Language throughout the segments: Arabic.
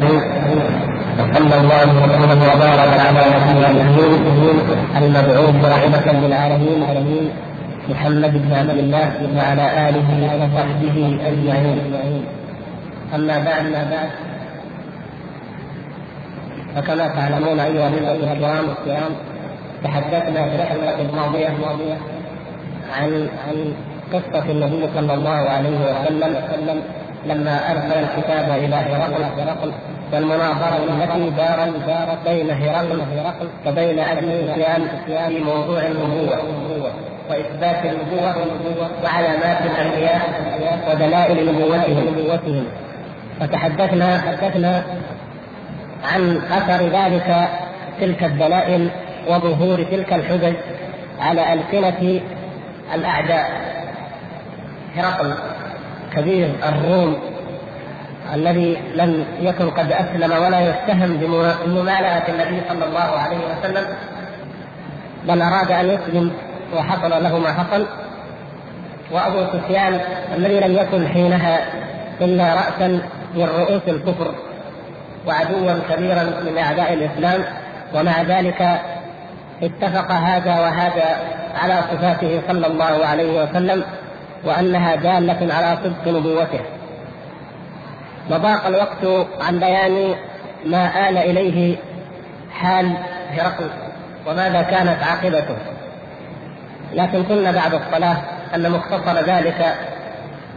صلى الله وسلم وبارك على نبينا الامين المبعوث رحمة للعالمين. محمد بن عبد الله وعلى آله وصحبه أجمعين. أما بعد ما بعد. فكما تعلمون أيها الإخوة الكرام تحدثنا في الحلقة الماضيه الماضية عن عن قصة النبي صلى الله عليه وسلم. لما أرسل الكتاب إلى هرقل والمناظرة التي دارت بين هرقل وبين أبي سفيان في موضوع النبوة وإثبات النبوة وعلامات الأنبياء ودلائل نبوتهم. فتحدثنا حدثنا عن أثر ذلك تلك الدلائل وظهور تلك الحجج على ألسنة الأعداء. هرقل. كبير الروم الذي لم يكن قد أسلم ولا يتهم بممالأة النبي صلى الله عليه وسلم بل أراد أن يسلم وحصل له ما حصل. وأبو سفيان الذي لم يكن حينها إلا راسا من رؤوس الكفر وعدوا كبيرا من أعداء الإسلام. ومع ذلك اتفق هذا وهذا على صفاته صلى الله عليه وسلم. وأنها دالة على صدق نبوته. وضاق الوقت عن بيان ما آل إليه حال هرقل وماذا كانت عاقبته. لكن قلنا بعد الصلاة أن مختصر ذلك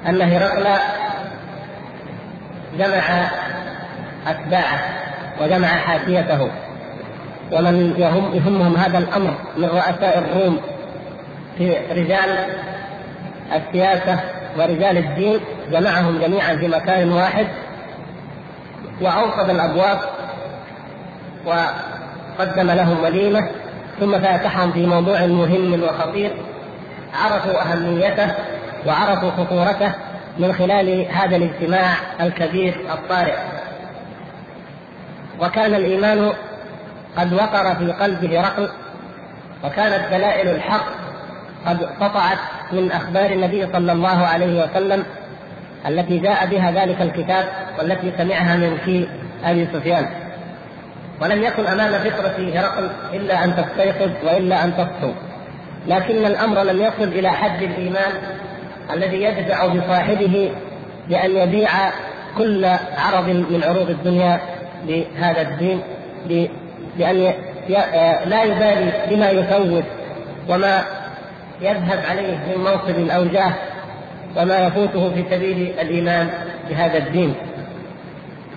أن هرقل جمع أتباعه وجمع حاشيته. ومن يهم يهمهم هذا الأمر من رؤساء الروم في رجال السياسة ورجال الدين جمعهم جميعا في مكان واحد وأوقد الأبواب وقدم لهم وليمة ثم فاتحهم في موضوع مهم وخطير. عرفوا أهميته وعرفوا خطورته من خلال هذا الاجتماع الكبير الطارئ. وكان الإيمان قد وقر في قلب هرقل وكانت دلائل الحق قد قطعت من أخبار النبي صلى الله عليه وسلم التي جاء بها ذلك الكتاب والتي سمعها من في أبي سفيان. ولم يكن أمام فطرة هرقل إلا أن تستيقظ وإلا أن تصحو لكن الأمر لم يصل إلى حد الإيمان الذي يدفع بصاحبه بأن يبيع كل عرض من عروض الدنيا لهذا الدين بان لا يبالي بما يفوت وما يذهب عليه من موصل أو جاه وما يفوته في سبيل الإيمان بهذا الدين.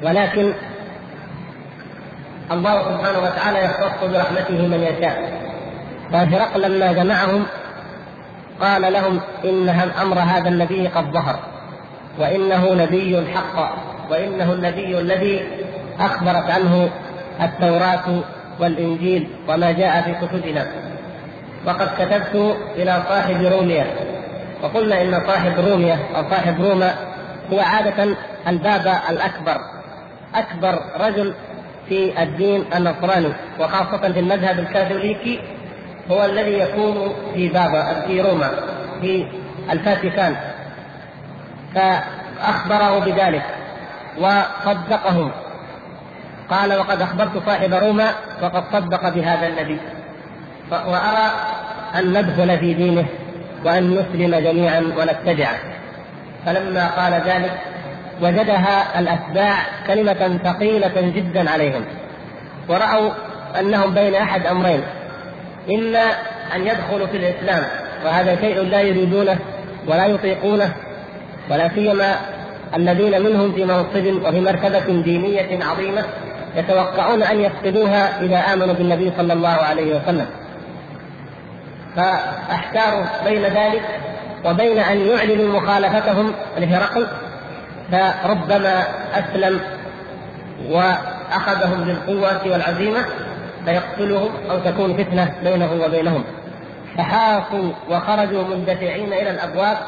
ولكن الله سبحانه وتعالى يختص برحمته من يشاء. فهرقل لما جمعهم قال لهم إن أمر هذا النبي قد ظهر وإنه نبي حق وإنه النبي الذي أخبرت عنه التوراة والإنجيل وما جاء في كتبنا. وقد كتبت إلى صاحب روميا. وقلنا إن صاحب روميا أو صاحب روما هو عادة البابا الأكبر. أكبر رجل في الدين النصراني وخاصة في المذهب الكاثوليكي هو الذي يكون في بابا في روما في الفاتيكان. فأخبره بذلك وصدقه. قال وقد أخبرت صاحب روما وقد صدق بهذا النبي. وأرى أن ندخل في دينه وأن نسلم جميعا ونتبعه. فلما قال ذلك وجدها الأتباع كلمة ثقيلة جدا عليهم ورأوا أنهم بين أحد أمرين إما أن يدخلوا في الإسلام وهذا شيء لا يريدونه ولا يطيقونه ولا سيما الذين منهم في منصب وفي مرتبة دينية عظيمة يتوقعون أن يفقدوها إذا آمنوا بالنبي صلى الله عليه وسلم. فأحتاروا بين ذلك وبين أن يعلنوا مخالفتهم لهرقل. فربما أسلم وأخذهم بالقوة والعزيمة فيقتلهم أو تكون فتنة بينه وبينهم. فحاصوا وخرجوا مندفعين إلى الأبواب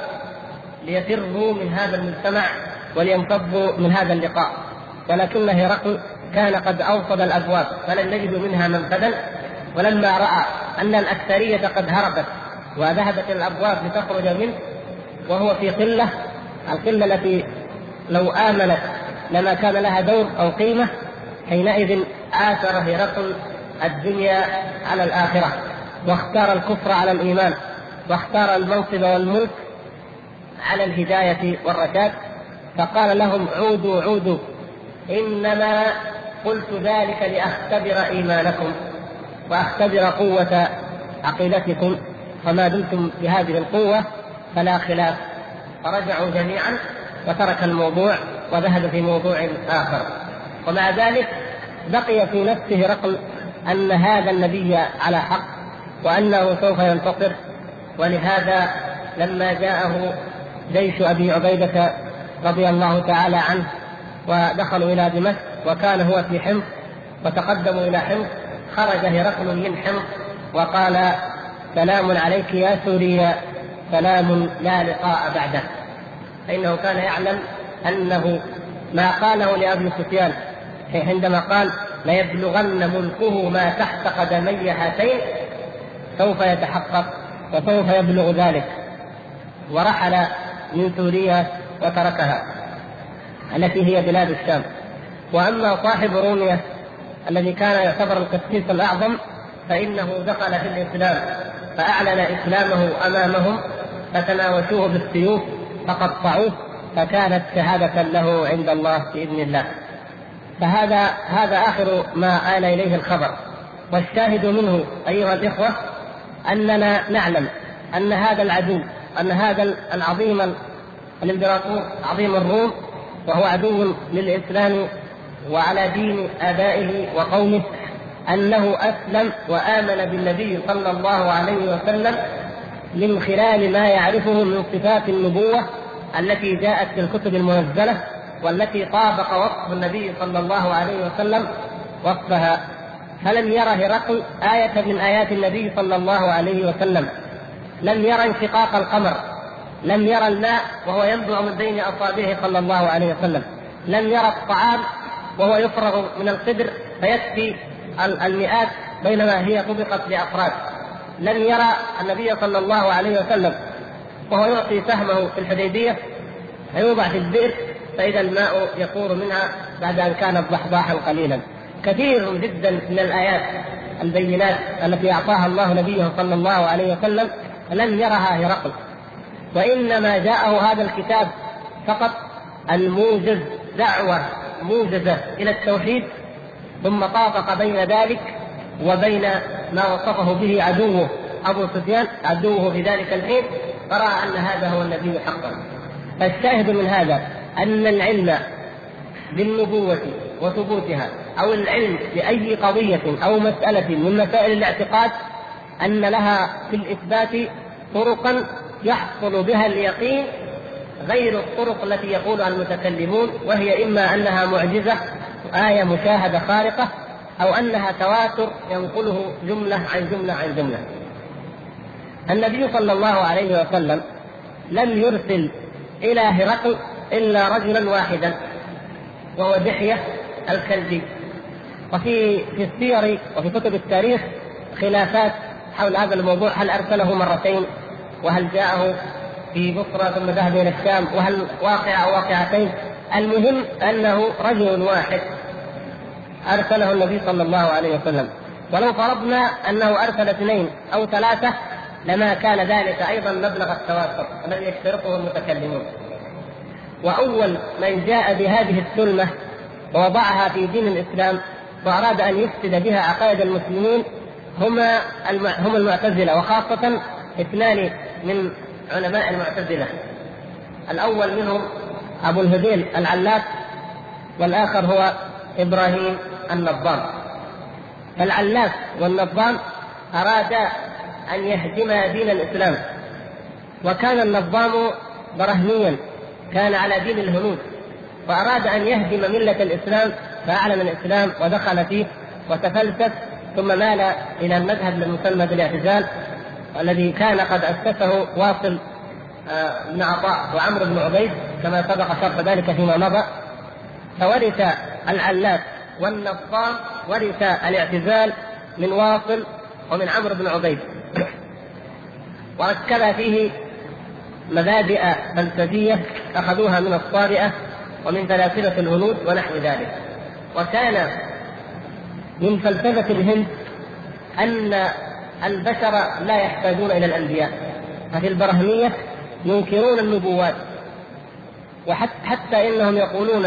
ليفروا من هذا المجتمع ولينفضوا من هذا اللقاء. ولكن هرقل كان قد أوصد الأبواب. فلم يجدوا منها منفذا. ولما رأى أن الأكثرية قد هربت وذهبت الأبواب لتخرج منه وهو في قلة القلة التي لو آمنت لما كان لها دور أو قيمة حينئذ آثر هرقل الدنيا على الآخرة واختار الكفر على الإيمان واختار المنصب والملك على الهداية والرشاد فقال لهم عودوا عودوا إنما قلت ذلك لأختبر إيمانكم. وأختبر قوة عقيدتكم فما دمتم بهذه القوة فلا خلاف. فرجعوا جميعا وترك الموضوع وذهب في موضوع آخر. ومع ذلك بقي في نفسه رقم أن هذا النبي على حق وأنه سوف ينتصر. ولهذا لما جاءه جيش أبي عبيدة رضي الله تعالى عنه ودخلوا إلى دمشق وكان هو في حمص وتقدموا إلى حمص خرج هرقل من حمص وقال سلام عليك يا سوريا سلام لا لقاء بعده. فإنه كان يعلم أنه ما قاله لأبي سفيان عندما قال ليبلغن ملكه ما تحت قدمي هاتين سوف يتحقق وسوف يبلغ ذلك. ورحل من سوريا وتركها التي هي بلاد الشام. وأما صاحب روميا الذي كان يعتبر القسيس الأعظم فإنه دخل في الإسلام فأعلن إسلامه أمامهم فتناوشوه بالسيوف فقطعوه فكانت شهادة له عند الله بإذن الله. فهذا هذا آخر ما آل إليه الخبر. والشاهد منه أيها الإخوة أننا نعلم أن هذا العدو أن هذا العظيم الإمبراطور عظيم الروم وهو عدو للإسلام وعلى دين آبائه وقومه أنه أسلم وآمن بالنبي صلى الله عليه وسلم من خلال ما يعرفه من صفات النبوة التي جاءت في الكتب المنزلة والتي طابق وصف النبي صلى الله عليه وسلم وصفها. فلم ير هرقل آية من آيات النبي صلى الله عليه وسلم. لم ير انشقاق القمر. لم يرى الماء وهو ينبع من بين أصابعه صلى الله عليه وسلم. لم يرى الطعام وهو يفرغ من القدر فيكفي المئات بينما هي طبقت لأفراد. لم يرى النبي صلى الله عليه وسلم وهو يعطي سهمه في الحديبية فيوضع في البئر فإذا الماء يفور منها بعد أن كانت ضحضاحا قليلا. كثير جدا من الآيات البينات التي أعطاها الله نبيه صلى الله عليه وسلم لم يرها هرقل. وإنما جاءه هذا الكتاب فقط الموجز دعوة موجزة إلى التوحيد ثم طابق بين ذلك وبين ما وصفه به عدوه أبو سفيان عدوه في ذلك الحين فرأى أن هذا هو النبي حقا. فالشاهد من هذا أن العلم بالنبوة وثبوتها أو العلم بأي قضية أو مسألة من مسائل الاعتقاد أن لها في الإثبات طرقا يحصل بها اليقين غير الطرق التي يقولها المتكلمون وهي إما أنها معجزة آية مشاهدة خارقة أو أنها تواتر ينقله جملة عن جملة عن جملة. النبي صلى الله عليه وسلم لم يرسل إلى هرقل إلا رجلا واحدا وهو دحية الكلبي وفي في السير وفي كتب التاريخ خلافات حول هذا الموضوع هل أرسله مرتين وهل جاءه في بصرى ثم ذهب إلى الشام وهل واقع أو واقعتين؟ المهم أنه رجل واحد أرسله النبي صلى الله عليه وسلم. ولو فرضنا أنه أرسل اثنين أو ثلاثة لما كان ذلك أيضا مبلغ التواتر الذي يشترطه المتكلمون. وأول من جاء بهذه السلمة ووضعها في دين الإسلام وأراد أن يفسد بها عقائد المسلمين هما هم المعتزلة وخاصة اثنان من علماء المعتزلة. الأول منهم أبو الهذيل العلاف والآخر هو إبراهيم النظام. فالعلاف والنظام أرادا أن يهدما دين الإسلام وكان النظام برهميا كان على دين الهنود وأراد أن يهدم ملة الإسلام فأعلن الإسلام ودخل فيه وتفلسف ثم مال إلى المذهب المسمى بالإعتزال الذي كان قد أسسه واصل آه، بن عطاء وعمرو بن عبيد كما سبق شرح ذلك فيما مضى. فورث العلاف والنصام ورث الاعتزال من واصل ومن عمرو بن عبيد. وركب فيه مبادئ فلسفية أخذوها من الصارئة ومن فلاسفة الهنود ونحو ذلك. وكان من فلسفة الهند أن البشر لا يحتاجون إلى الأنبياء. ففي البرهمية ينكرون النبوات. وحتى إنهم يقولون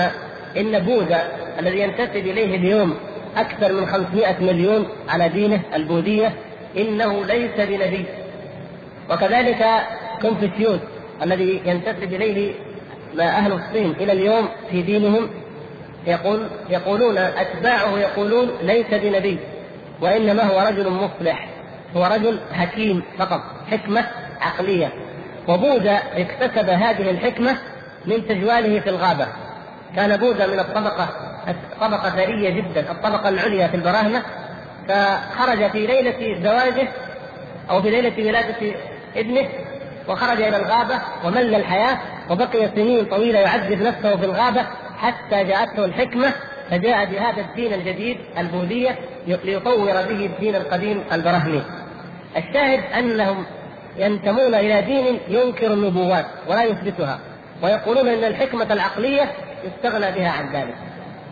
إن بوذا الذي ينتسب إليه اليوم أكثر من 500 مليون على دينه البوذية إنه ليس بنبي. وكذلك كونفوشيوس الذي ينتسب إليه أهل الصين إلى اليوم في دينهم يقول يقولون أتباعه يقولون ليس بنبي وإنما هو رجل مصلح. هو رجل حكيم فقط حكمة عقلية. وبوذا اكتسب هذه الحكمة من تجواله في الغابة. كان بوذا من الطبقة طبقة ثرية جدا الطبقة العليا في البراهنة. فخرج في ليلة زواجه أو في ليلة ولادة ابنه وخرج إلى الغابة ومل الحياة وبقي سنين طويلة يعذب نفسه في الغابة حتى جاءته الحكمة فجاء بهذا الدين الجديد البوذية ليطور به الدين القديم البرهمي. الشاهد أنهم ينتمون إلى دين ينكر النبوات ولا يثبتها ويقولون أن الحكمة العقلية يستغنى بها عن ذلك.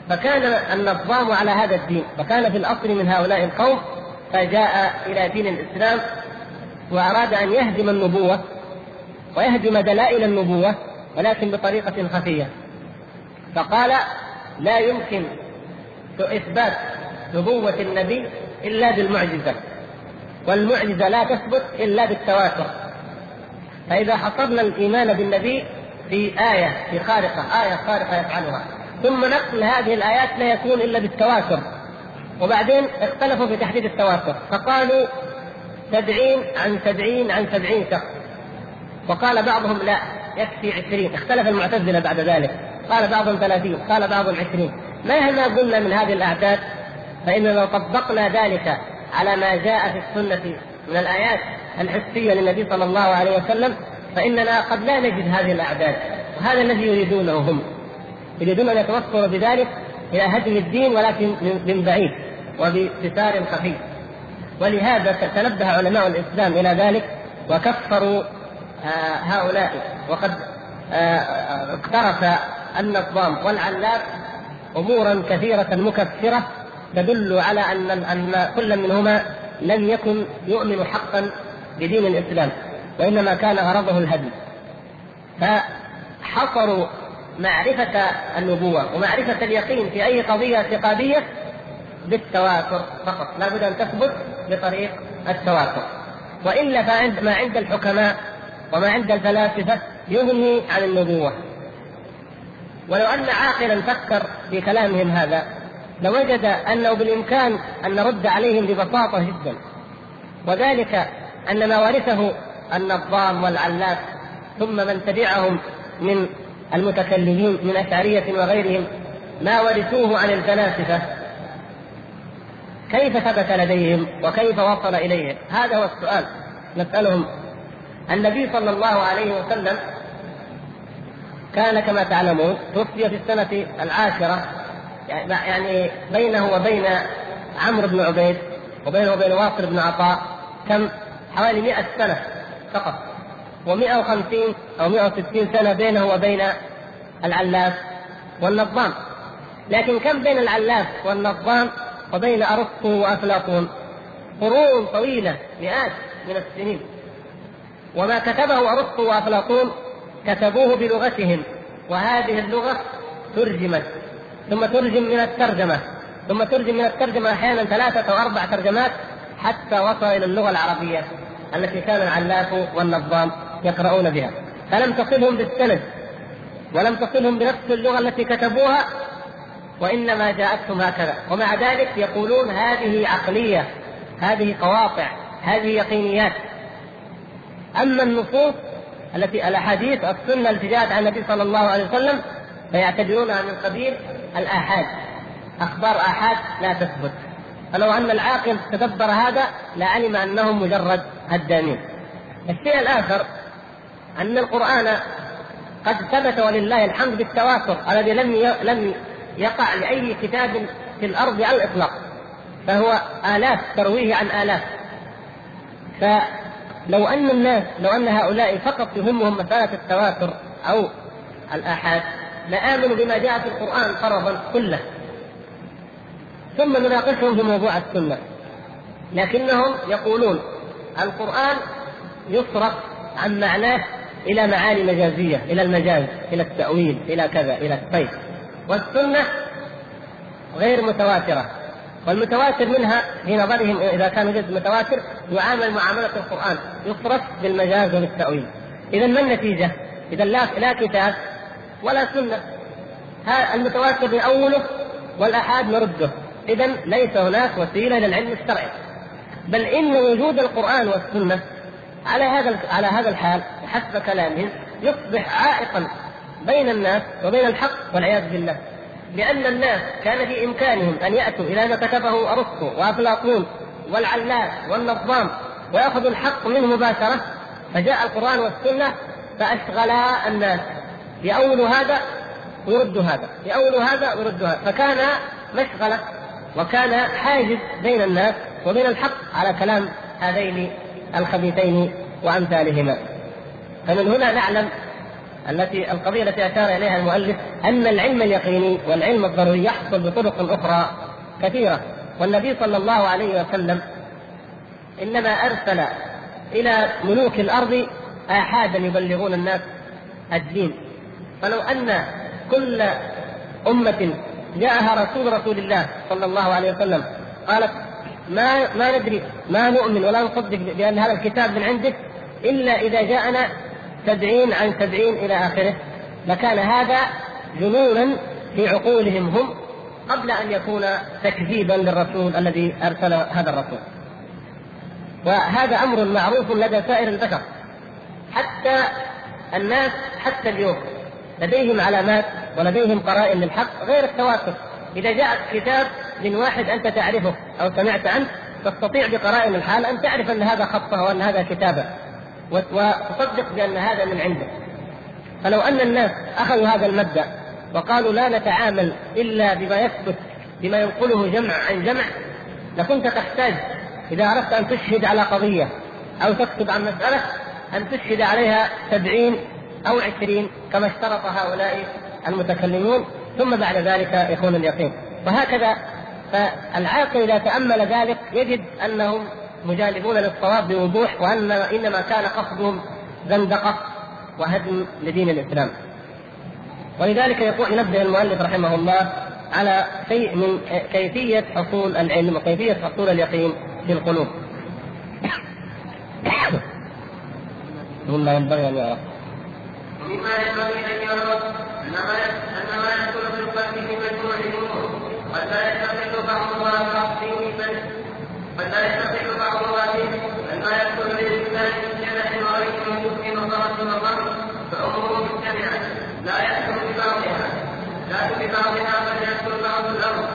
فكان النظام على هذا الدين وكان في الأصل من هؤلاء القوم فجاء إلى دين الإسلام وأراد أن يهدم النبوة ويهدم دلائل النبوة ولكن بطريقة خفية فقال لا يمكن إثبات نبوة النبي إلا بالمعجزة والمعجزة لا تثبت إلا بالتواتر. فإذا حصرنا الإيمان بالنبي في آية في خارقة آية خارقة يفعلها. ثم نقل هذه الآيات لا يكون إلا بالتواتر. وبعدين اختلفوا في تحديد التواتر. فقالوا سبعين عن سبعين عن سبعين شخص. وقال بعضهم لا يكفي عشرين. اختلف المعتزلة بعد ذلك. قال بعضهم ثلاثين قال بعضهم عشرين. مهما قلنا من هذه الأعداد؟ فإننا لو طبقنا ذلك على ما جاء في السنة من الآيات الحسية للنبي صلى الله عليه وسلم فإننا قد لا نجد هذه الأعداد وهذا الذي يريدونه هم. يريدون أن يتوصلوا بذلك إلى هدم الدين ولكن من بعيد وبستار خفي. ولهذا تنبه علماء الإسلام إلى ذلك وكفروا آه، هؤلاء. وقد آه، اقترف النظام والعلاف امورا كثيرة مكفرة تدل على أن أن كل منهما لم يكن يؤمن حقا بدين الإسلام وإنما كان غرضه الهدم. فحصروا معرفة النبوة ومعرفة اليقين في أي قضية اعتقادية بالتواتر فقط. لا بد أن تثبت بطريق التواتر. وإلا فعند ما عند الحكماء وما عند الفلاسفة يغني عن النبوة. ولو أن عاقلا فكر في كلامهم هذا لوجد أنه بالإمكان أن نرد عليهم ببساطة جدا. وذلك أن ما ورثه النظام والعلاف ثم من تبعهم من المتكلمين من أشعرية وغيرهم ما ورثوه عن الفلاسفة. كيف ثبت لديهم وكيف وصل إليهم؟ هذا هو السؤال. نسألهم. النبي صلى الله عليه وسلم كان كما تعلمون توفي في السنة العاشرة يعني بينه وبين عمرو بن عبيد وبينه وبين واصل بن عطاء كم؟ حوالي 100 سنة فقط. و150 أو 160 سنة بينه وبين العلاف والنظام. لكن كم بين العلاف والنظام؟ وبين أرسطو وأفلاطون. قرون طويلة مئات من السنين. وما كتبه أرسطو وأفلاطون كتبوه بلغتهم وهذه اللغة ترجمت. ثم ترجم من الترجمة. ثم ترجم من الترجمة أحيانا ثلاثة أو أربع ترجمات حتى وصل إلى اللغة العربية التي كان العلاف والنظام يقرؤون بها. فلم تصلهم بالسند ولم تصلهم بنفس اللغة التي كتبوها وإنما جاءتهم هكذا. ومع ذلك يقولون هذه عقلية هذه قواطع هذه يقينيات. أما النصوص التي الأحاديث السنة التي جاءت عن النبي صلى الله عليه وسلم فيعتبرونها من قبيل الآحاد. أخبار آحاد لا تثبت. فلو أن العاقل تدبر هذا لعلم أنهم مجرد هدامين. الشيء الآخر أن القرآن قد ثبت ولله الحمد بالتواتر الذي لم لم يقع لأي كتاب في الأرض على الإطلاق. فهو آلاف ترويه عن آلاف. فلو أن الناس لو أن هؤلاء فقط يهمهم مسألة التواتر أو الآحاد نآمن بما جاء في القرآن فرضا كله. ثم نناقشهم في موضوع السنة. لكنهم يقولون القرآن يصرف عن معناه إلى معاني مجازية إلى المجاز إلى التأويل إلى كذا إلى الطيب والسنة غير متواترة. والمتواتر منها في نظرهم إذا كان جزء متواتر يعامل معاملة القرآن. يصرف بالمجاز وبالتأويل إذا ما النتيجة؟ إذا لا لا كتاب ولا سنة. المتواتر نأوله والآحاد نرده. إذا ليس هناك وسيلة للعلم الشرعي. بل إن وجود القرآن والسنة على هذا على هذا الحال حسب كلامهم يصبح عائقا بين الناس وبين الحق والعياذ بالله. لأن الناس كان في إمكانهم أن يأتوا إلى ما كتبه أرسطو وأفلاطون والعلاج والنظام ويأخذوا الحق منه مباشرة فجاء القرآن والسنة فأشغلا الناس. يأولوا هذا ويردوا هذا. يأولوا هذا ويردوا هذا. فكان مشغلة وكان حاجز بين الناس وبين الحق على كلام هذين الخبيثين وأمثالهما. فمن هنا نعلم التي القضية التي أشار إليها المؤلف أن العلم اليقيني والعلم الضروري يحصل بطرق أخرى كثيرة. والنبي صلى الله عليه وسلم إنما أرسل إلى ملوك الأرض آحادا يبلغون الناس الدين. فلو أن كل أمة جاءها رسول رسول الله صلى الله عليه وسلم قالت ما ما ندري ما نؤمن ولا نصدق بأن هذا الكتاب من عندك إلا إذا جاءنا سبعين عن سبعين إلى آخره. لكان هذا جنونا في عقولهم هم قبل أن يكون تكذيبا للرسول الذي أرسل هذا الرسول. وهذا أمر معروف لدى سائر البشر. حتى الناس حتى اليوم. لديهم علامات ولديهم قرائن للحق غير التواتر. إذا جاءك كتاب من واحد أنت تعرفه أو سمعت عنه تستطيع بقرائن الحال أن تعرف أن هذا خطه وأن هذا كتابة. وتصدق بأن هذا من عنده. فلو أن الناس أخذوا هذا المبدأ وقالوا لا نتعامل إلا بما يثبت بما ينقله جمع عن جمع لكنت تحتاج إذا أردت أن تشهد على قضية أو تكتب عن مسألة أن تشهد عليها سبعين أو عشرين كما اشترط هؤلاء المتكلمون ثم بعد ذلك يكون اليقين. وهكذا فالعاقل إذا تأمل ذلك يجد أنهم مجالبون للصواب بوضوح وأن إنما كان قصدهم زندقة وهدم لدين الإسلام. ولذلك يقول ينبه المؤلف رحمه الله على شيء من كيفية حصول العلم وكيفية حصول اليقين في القلوب. مما ينبغي أن يعرف. ومما ينبغي أن يعرف أن ما يدخل في القلب في مجموع الأمور. قد لا يستقل بعضها ببعض قد لا يستقل بعضها فيه بل ما يدخل للإنسان من جنح وغير من كفر وصرف وظن فأمره مجتمعة لا يدخل ببعضها لا ببعضها بل يدخل بعض الأمر.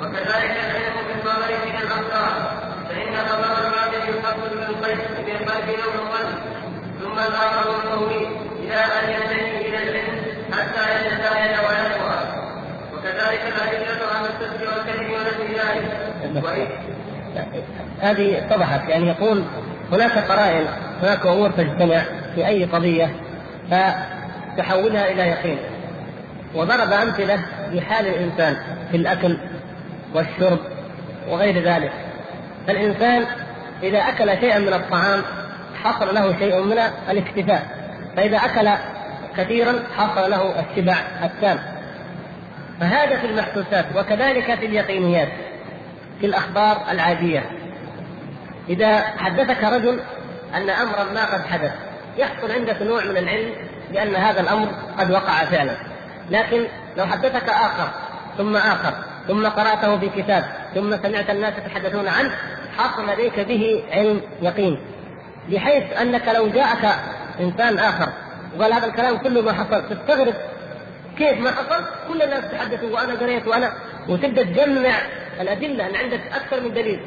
وكذلك العلم بالنظر من الأفكار فإن خبر الباطل يحصل بالقلب بالقلب لو القلب ثم الآخر القوي أن ينتهي إلى حتى وكذلك الأدلة على الصدق والكذب ذلك هذه اتضحت يعني يقول هناك قرائن هناك أمور تجتمع في أي قضية فتحولها إلى يقين. وضرب أمثلة لحال الإنسان في الأكل والشرب وغير ذلك. فالإنسان إذا أكل شيئا من الطعام حصل له شيء من الاكتفاء. فإذا أكل كثيرا حصل له الشبع التام. فهذا في المحسوسات وكذلك في اليقينيات في الأخبار العادية. إذا حدثك رجل أن امرا ما قد حدث يحصل عندك نوع من العلم بأن هذا الأمر قد وقع فعلا. لكن لو حدثك آخر ثم آخر ثم قرأته في كتاب ثم سمعت الناس يتحدثون عنه حصل لديك به علم يقين. بحيث أنك لو جاءك إنسان آخر. وقال هذا الكلام كله ما حصل. تستغرب كيف ما حصل؟ كل الناس تحدثوا وأنا قريت وأنا وتبدأ تجمع الأدلة ان عندك أكثر من دليل.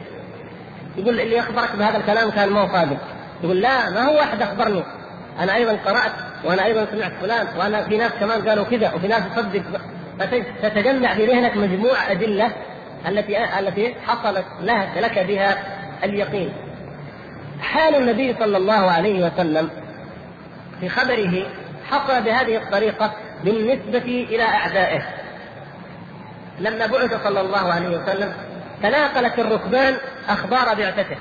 يقول اللي أخبرك بهذا الكلام كان ما هو صادق. يقول لا ما هو واحد أخبرني. أنا أيضا قرأت وأنا أيضا سمعت فلان وأنا في ناس كمان قالوا كذا وفي ناس تصدق. فتتجمع في ذهنك مجموعة أدلة التي التي حصلت لك بها اليقين. حال النبي صلى الله عليه وسلم في خبره حصل بهذه الطريقة بالنسبة إلى أعدائه. لما بعث صلى الله عليه وسلم تناقلت الركبان أخبار بعثته.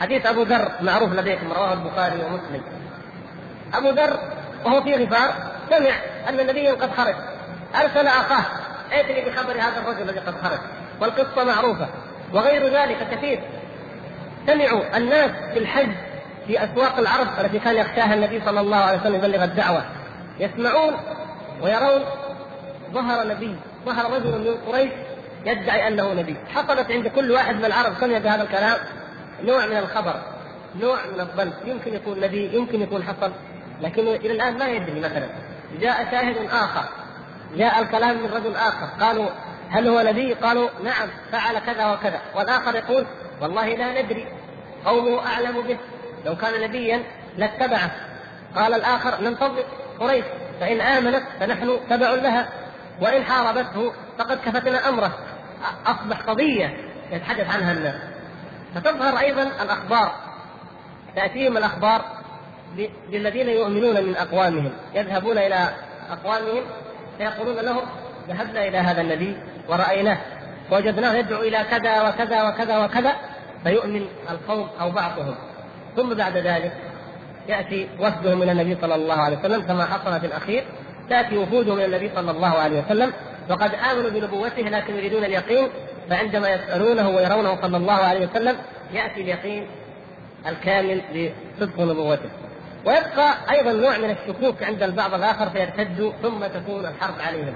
حديث أبو ذر معروف لديكم رواه البخاري ومسلم. أبو ذر وهو في غفار سمع أن نبيا قد خرج. أرسل أخاه ائتني بخبر هذا الرجل الذي قد خرج. والقصة معروفة وغير ذلك كثير. سمعوا الناس في الحج في أسواق العرب التي كان يخشاها النبي صلى الله عليه وسلم يبلغ الدعوة. يسمعون ويرون ظهر نبي ظهر رجل من قريش يدعي أنه نبي. حصلت عند كل واحد من العرب سمع بهذا الكلام نوع من الخبر نوع من الظن. يمكن يكون نبي يمكن يكون حصل لكنه إلى الآن ما يدري مثلا. جاء شاهد آخر. جاء الكلام من رجل آخر. قالوا هل هو نبي؟ قالوا نعم فعل كذا وكذا. والآخر يقول والله لا ندري قومه أعلم به. لو كان نبيا لاتبعه قال الآخر ننتظر قريش فإن آمنت فنحن تبع لها. وإن حاربته فقد كفتنا أمره. أصبح قضية يتحدث عنها الناس. فتظهر أيضا الأخبار. تأتيهم الأخبار للذين يؤمنون من أقوامهم. يذهبون إلى أقوامهم. فيقولون لهم ذهبنا إلى هذا النبي ورأيناه. وجدناه يدعو إلى كذا وكذا وكذا وكذا. فيؤمن القوم أو بعضهم. ثم بعد ذلك يأتي وفدهم إلى النبي صلى الله عليه وسلم كما حصل في الأخير تأتي وفودهم إلى النبي صلى الله عليه وسلم وقد آمنوا بنبوته لكن يريدون اليقين فعندما يسألونه ويرونه صلى الله عليه وسلم يأتي اليقين الكامل لصدق نبوته. ويبقى أيضا نوع من الشكوك عند البعض الآخر فيرتدوا ثم تكون الحرب عليهم.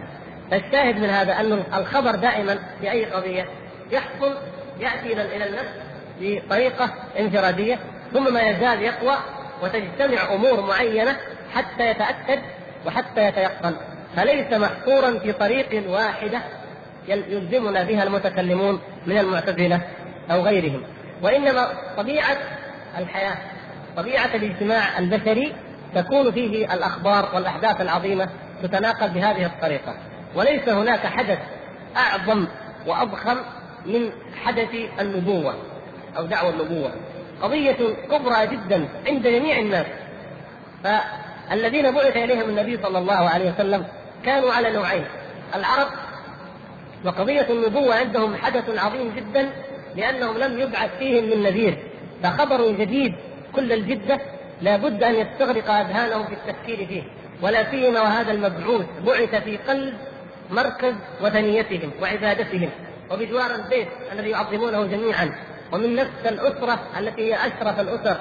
فالشاهد من هذا أن الخبر دائما في أي قضية يحصل يأتي إلى النفس بطريقة انفرادية ثم ما يزال يقوى وتجتمع أمور معينة حتى يتأكد وحتى يتيقن. فليس محصورا في طريق واحدة يلزمنا بها المتكلمون من المعتزلة أو غيرهم. وإنما طبيعة الحياة طبيعة الاجتماع البشري تكون فيه الأخبار والأحداث العظيمة تتناقل بهذه الطريقة. وليس هناك حدث أعظم وأضخم من حدث النبوة أو دعوه النبوة. قضية كبرى جدا عند جميع الناس. فالذين بعث إليهم النبي صلى الله عليه وسلم كانوا على نوعين العرب وقضية النبوة عندهم حدث عظيم جدا لأنهم لم يبعث فيهم من نذير فخبر جديد كل الجدة لابد أن يستغرق أذهانهم في التفكير فيه. ولا سيما وهذا المبعوث بعث في قلب مركز وثنيتهم وعبادتهم وبجوار البيت الذي يعظمونه جميعا. ومن نفس الأسرة التي هي أشرف الأسر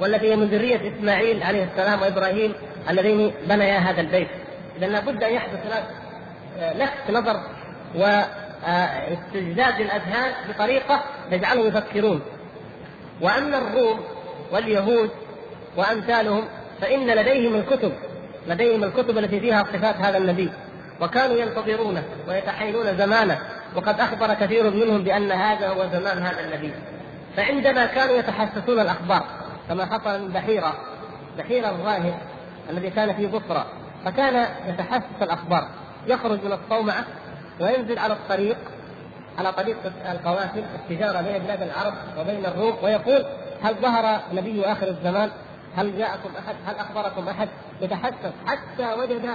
والتي هي من ذرية إسماعيل عليه السلام وإبراهيم اللذين بنيا هذا البيت. إذا لابد أن يحدث لفت نظر واستجداد الأذهان بطريقة تجعلهم يفكرون. وأما الروم واليهود وأمثالهم فإن لديهم الكتب لديهم الكتب التي فيها صفات هذا النبي. وكانوا ينتظرونه ويتحينون زمانه. وقد أخبر كثير منهم بأن هذا هو زمان هذا النبي فعندما كانوا يتحسسون الأخبار كما حصل من بحيرة بحيرة الظاهر الذي كان في بصرى فكان يتحسس الأخبار يخرج من الصومعة وينزل على الطريق على طريق القوافل التجارة بين بلاد العرب وبين الروم ويقول هل ظهر نبي آخر الزمان؟ هل جاءكم أحد؟ هل أخبركم أحد؟ يتحسس حتى وجد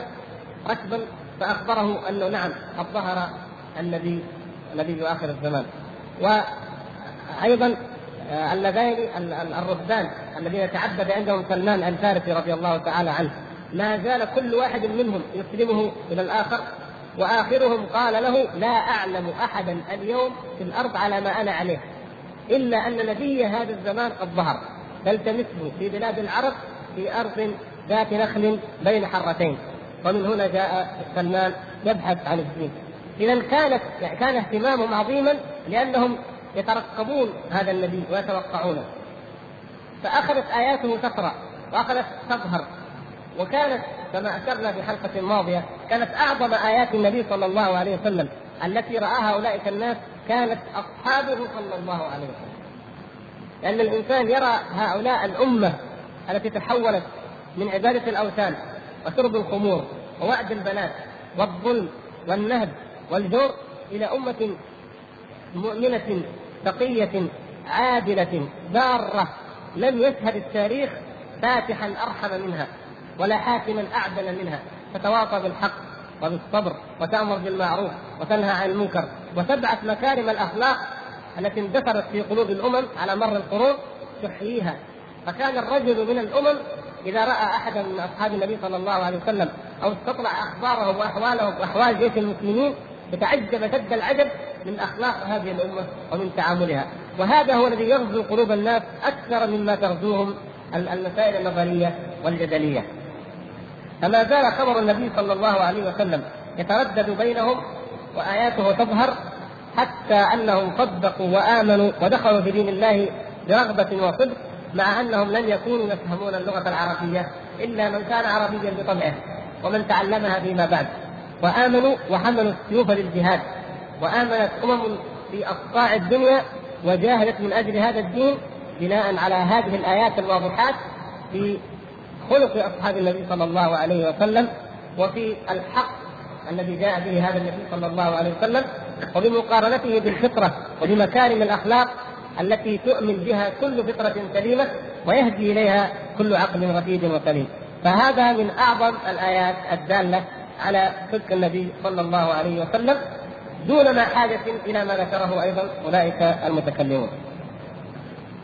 ركبا فأخبره أنه نعم قد ظهر النبي نبي آخر الزمان. وأيضا آه، اللذين الرهبان الذين تعبد عندهم سلمان الفارسي رضي الله تعالى عنه. ما زال كل واحد منهم يسلمه إلى الآخر وآخرهم قال له لا أعلم احدا اليوم في الأرض على ما أنا عليه. إلا أن نبي هذا الزمان قد ظهر. فالتمسه في بلاد العرب في أرض ذات نخل بين حرتين. ومن هنا جاء سلمان يبحث عن الدين. إذا كانت كان اهتمامهم عظيما لأنهم يترقبون هذا النبي ويتوقعونه. فأخذت آياته تقرأ وأخذت تظهر. وكانت كما أشرنا في الحلقة الماضيه كانت أعظم آيات النبي صلى الله عليه وسلم التي رآها أولئك الناس كانت اصحابه صلى الله عليه وسلم. لأن الإنسان يرى هؤلاء الأمة التي تحولت من عبادة الأوثان وشرب الخمور ووعد البنات والظلم والنهب والجور إلى أمة مؤمنة تقيه عادلة باره لم يشهد التاريخ فاتحا أرحم منها ولا حاكما أعدل منها تتواصى بالحق وبالصبر وتأمر بالمعروف وتنهى عن المنكر وتبعث مكارم الأخلاق التي اندثرت في قلوب الأمم على مر القرون تحييها. فكان الرجل من الأمم إذا رأى أحدا من أصحاب النبي صلى الله عليه وسلم أو استطلع أخباره وأحواله وأحوال جيش المسلمين يتعجب شد العجب من أخلاق هذه الأمة ومن تعاملها. وهذا هو الذي يغزو قلوب الناس أكثر مما تغزوهم المسائل النظرية والجدلية. فما زال خبر النبي صلى الله عليه وسلم يتردد بينهم وآياته تظهر حتى أنهم صدقوا وآمنوا ودخلوا في دين الله برغبة وصدق مع أنهم لم يكونوا يفهمون اللغة العربية إلا من كان عربيا بطبعه ومن تعلمها فيما بعد. وآمنوا وحملوا السيوف للجهاد وآمنت أمم في أقطاع الدنيا وجاهدت من أجل هذا الدين بناء على هذه الآيات الواضحات في خلق أصحاب النبي صلى الله عليه وسلم وفي الحق الذي جاء به هذا النبي صلى الله عليه وسلم وبمقارنته بالفطرة وبمكارم الأخلاق التي تؤمن بها كل فطرة سليمة ويهدي إليها كل عقل رشيد وسليم. فهذا من أعظم الآيات الدالة على صدق النبي صلى الله عليه وسلم دون ما حاجة إلى ما ذكره أيضا أولئك المتكلمون.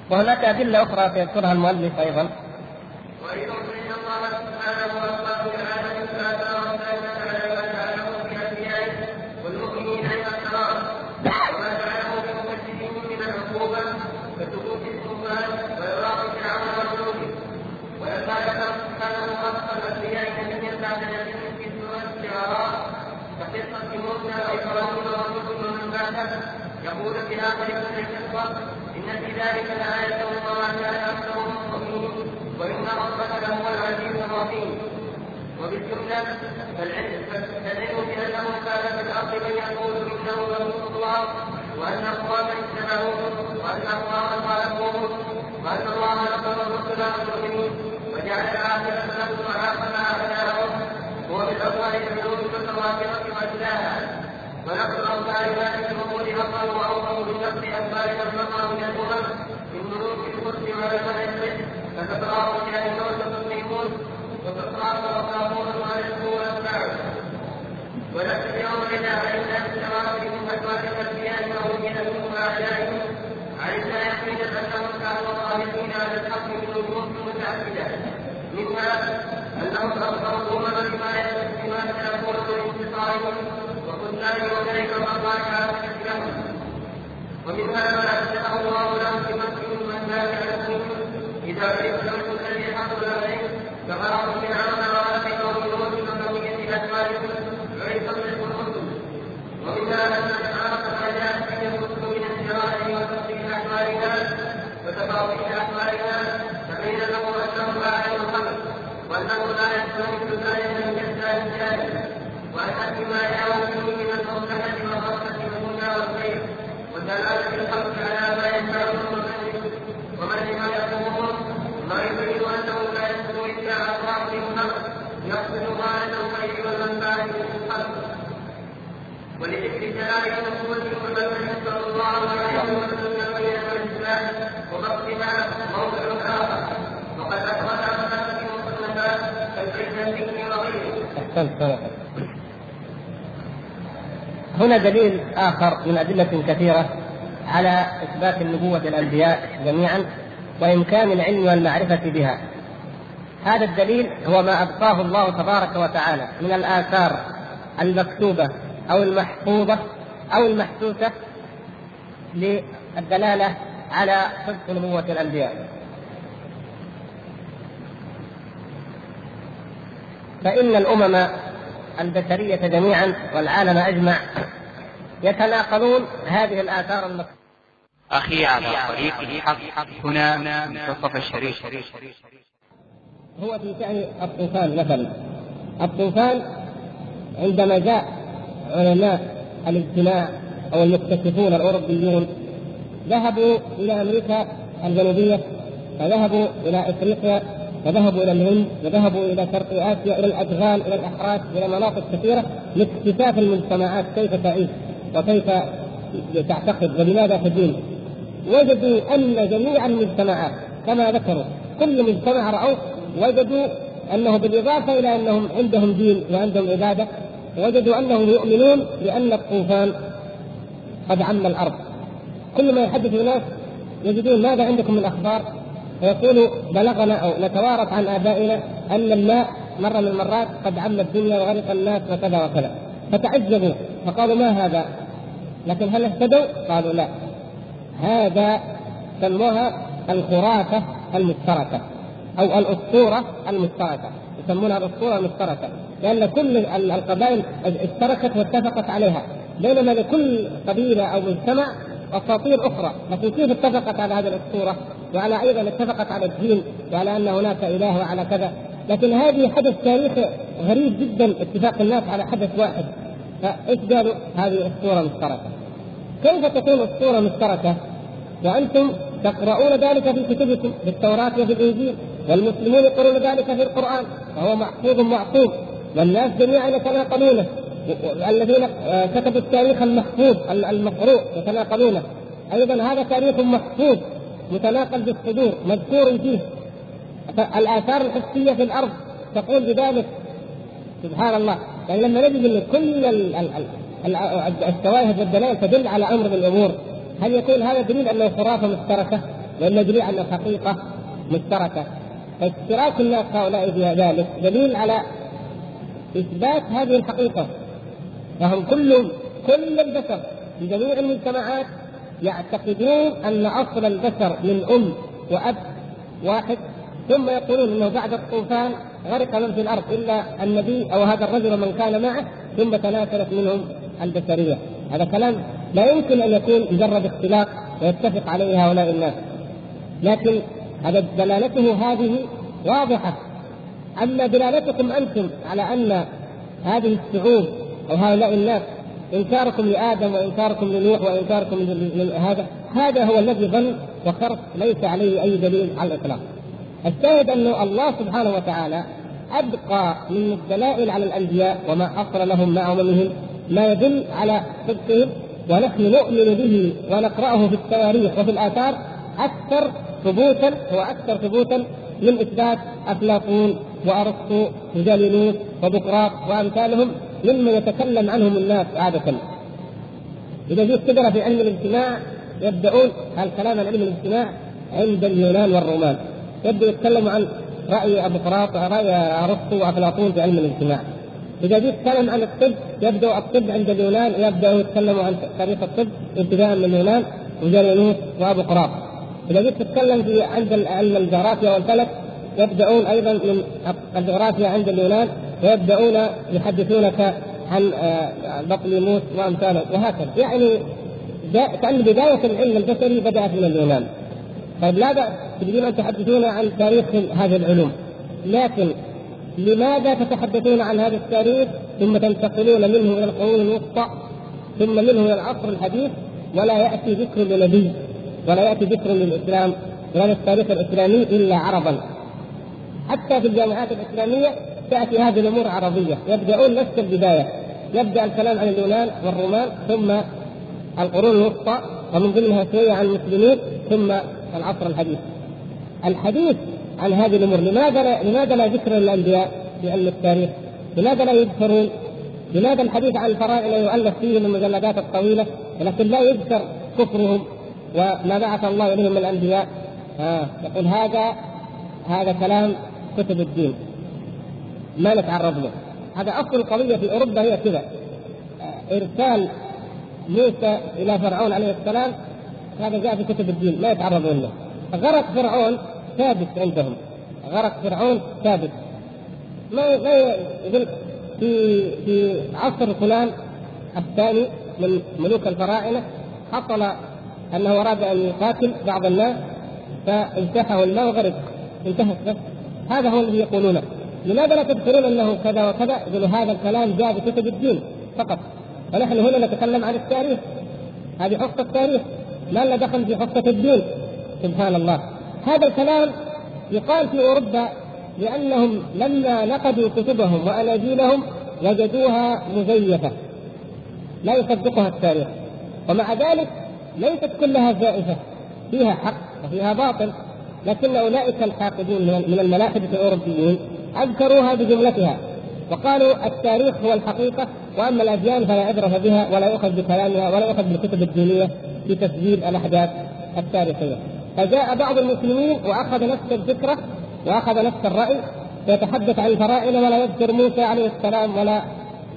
وهناك أدلة أخرى سيذكرها المؤلف أيضا. فإن الله سبحانه يقول في اخر سوره القصص ان في ذلك لآية وما كان اكثرهم مؤمنين وان ربك لهو العزيز الرحيم وبالجملة فالعلم فالعلم بأنه كان في الأرض من يقول إنه رسول الله وأن أقواما اتبعوه وأن أقواما خالفوه وأن الله نصر الرسل والمؤمنين وجعل الآخرة لهم وعاقب أعداءهم هو بالأقوال الحدود المتواترة وأجلاها ونقل أوزار ذلك الأمور أقل وأوفر بالنقل أسباب نفقها من الأمم من ملوك القدس وعلماء الفقه فتتراءى إلى الموت المسلمون ويسكو ويسمعون ونفس اليوم إذا علمنا بسوابهم أسواق الأنبياء ووجد منهم أعدائهم علمنا يقينا أنهم كانوا خالدين على الحق من وجوه متعددة منها أنهم أبصروا الأمم بما بما سيكون من انتصارهم الله وكيف قضى كافة لهم ومنها ما أنزله الله لهم مسجد من ذاك لكم إذا عرف الحكم الذي حصل عليه فغرق فرعون قوم لوط وبقية أزواجهم عرف الحكم ومنها أن الإشعار قد جاء في الحكم من الجرائم وتفصيل أحوالها وتفاصيل أحوالها فبين لهم أنه أعلم الخلق وأنه لا يستوي الآية من يسأل الجاهل وأن ما يعود فيه من المصلحة والرحمة والهدى والخير ودلالة الخلق على ما ينفعهم ومن لما يقومهم ما يبين أنه لا يسلو إلا عن بعض الخلق يقصد غاية الخير والمنفعة للخلق صلى الله عليه وسلم موضع آخر وقد وغيره. هنا دليل آخر من أدلة كثيرة على إثبات النبوة الأنبياء جميعا وإمكان العلم والمعرفة بها. هذا الدليل هو ما أبقاه الله تبارك وتعالى من الآثار المكتوبة أو المحفوظة أو المحسوسة للدلالة على صدق نبوة الأنبياء. فإن الأمم البشرية جميعا والعالم أجمع يتناقلون هذه الآثار المكتوبة أخي على طريق الحق. هنا منتصف الشريف. هو في شأن الطوفان مثلا. الطوفان عندما جاء علماء الاجتماع أو المكتشفون الأوروبيون. ذهبوا إلى أمريكا الجنوبية فذهبوا إلى إفريقيا وذهبوا إلى الهند وذهبوا إلى شرق آسيا إلى الأدغال إلى الاحراش إلى مناطق كثيرة لاكتشاف المجتمعات كيف تعيش وكيف تعتقد ولماذا تدين. وجدوا أن جميع المجتمعات كما ذكروا كل مجتمع راوه وجدوا أنه بالإضافة إلى أنهم عندهم دين وعندهم عبادة. وجدوا أنهم يؤمنون بأن الطوفان قد عم الأرض. كل ما يحدث الناس يجدون ماذا عندكم من أخبار؟ فيقول بلغنا أو نتوارث عن آبائنا أن الماء مرة من المرات قد عم الدنيا وغرق الناس وكذا وكذا. فتعجبوا. فقالوا ما هذا؟ لكن هل اهتدوا؟ قالوا لا. هذا سموها الخرافة المشتركة أو الأسطورة المشتركة. يسمونها الأسطورة المشتركة. لأن كل القبائل اشتركت واتفقت عليها. بينما لكل قبيلة أو مجتمع أساطير أخرى. لكن كيف اتفقت على هذه الأسطورة؟ وعلى أيضا اتفقت على الدين وعلى أن هناك إله وعلى كذا. لكن هذه حدث تاريخي غريب جدا اتفاق الناس على حدث واحد. فإيش قالوا؟ هذه أسطورة مشتركة. كيف تكون أسطورة مشتركة؟ وأنتم تقرؤون ذلك في كتبكم في التوراة وفي الإنجيل والمسلمون يقرؤون ذلك في القرآن وهو محفوظ معصوم والناس جميعا يتناقلونه الذين كتبوا التاريخ المحفوظ المقروء يتناقلونه أيضا هذا تاريخ محفوظ متناقل بالصدور مذكور فيه. الاثار الحسية في الأرض تقول بذلك. سبحان الله. يعني لما نجد إن كل الشواهد والدلائل تدل على أمر من الأمور هل يكون هذا دليل انه خرافه مشتركه ولا دليل انه حقيقه مشتركه فاشتراك الناس هؤلاء في ذلك دليل على إثبات هذه الحقيقة. فهم كلهم كل البشر في جميع المجتمعات يعتقدون أن أصل البشر من أم وأب واحد ثم يقولون إنه بعد الطوفان غرق من في الأرض إلا النبي أو هذا الرجل ومن كان معه ثم تناثرت منهم البشرية. هذا كلام لا يمكن أن يكون مجرد اختلاق ويتفق عليه هؤلاء الناس. لكن هذا دلالته هذه واضحة. أما دلالتكم أنتم على أن هذه الشعوب أو هؤلاء الناس إنكاركم لآدم وإنكاركم لنوح وإنكاركم لهذا هذا هو الذي ظن وخرق ليس عليه أي دليل على الإطلاق. الشاهد انه الله سبحانه وتعالى أبقى من الدلائل على الأنبياء وما حصل لهم مع أممهم ما يدل على صدقهم ونحن نؤمن به ونقرأه في التواريخ وفي الآثار أكثر ثبوتا وأكثر ثبوتا من إثبات افلاطون وارسطو وجالينوس وبقراط وأمثالهم مما يتكلم عنهم الناس عادة. إذا جيت تقرا في علم الاجتماع يبدأون الكلام عن علم الاجتماع عند اليونان والرومان. يبدأ يتكلموا عن رأي أبو قراط رأي أرسطو وأفلاطون في علم الاجتماع. إذا جيت تتكلم عن الطب يبدأ الطب عند اليونان يبدأوا يتكلموا عن تاريخ الطب ابتداء من اليونان وجالينوس وأبو قراط إذا جيت تتكلم في عند علم الجغرافيا والفلك يبدأون أيضا من الجغرافيا عند اليونان ويبدأون يحدثونك عن آه، بطليموس وأمثاله. وهكذا. يعني كأن بداية العلم البشري بدأت من اليونان. طيب لا بأس تريدون أن تحدثون عن تاريخ هذه العلوم؟ لكن لماذا تتحدثون عن هذا التاريخ ثم تنتقلون منه إلى القرون الوسطى ثم منه إلى العصر الحديث؟ ولا يأتي ذكر لنبي ولا يأتي ذكر للإسلام ولا التاريخ الإسلامي إلا عربا حتى في الجامعات الإسلامية تأتي هذه الأمور عربية يبدأون نفس البداية يبدأ الكلام عن اليونان والرومان ثم القرون الوسطى ومن ضمنها شوية عن المسلمين ثم العصر الحديث. الحديث عن هذه الأمور لماذا لا لماذا لا ذكر للانبياء في علم التاريخ؟ لماذا لا يذكرون؟ لماذا الحديث عن الفرائض يؤلف فيه من المجلدات الطويلة ولكن لا يذكر كفرهم وما بعث الله إليهم من الأنبياء؟ آه يقول هذا هذا كلام كتب الدين. ما نتعرض له. هذا أصل القضية في أوروبا هي كذا. آه، إرسال موسى إلى فرعون عليه السلام هذا جاء في كتب الدين ما يتعرضون له. غرق فرعون ثابت عندهم. غرق فرعون ثابت. ما ما يقول في في عصر فلان الثاني من ملوك الفراعنة حصل أنه أراد أن يقاتل بعض الناس فانتحه الماء وغرق انتهت بس هذا هو الذي يقولونه. لماذا لا تذكرون أنه كذا وكذا؟ يقولوا هذا الكلام جاء في كتب الدين فقط. فنحن هنا نتكلم عن التاريخ. هذه حصة التاريخ. ما لنا دخل في حصة الدين. سبحان الله. هذا الكلام يقال في أوروبا لأنهم لما نقدوا كتبهم وأناجيلهم وجدوها مزيفة. لا يصدقها التاريخ. ومع ذلك ليست كلها زائفة. فيها حق وفيها باطل. لكن أولئك الحاقدون من الملاحدة الأوروبيين أذكروها بجملتها. وقالوا التاريخ هو الحقيقة وأما الأديان فلا عبرة بها ولا يؤخذ بكلامها ولا يؤخذ بالكتب الدينية في تسجيل الأحداث التاريخية. فجاء بعض المسلمين وأخذ نفس الفكرة وأخذ نفس الرأي ويتحدث عن الفراعنة ولا يذكر موسى عليه السلام ولا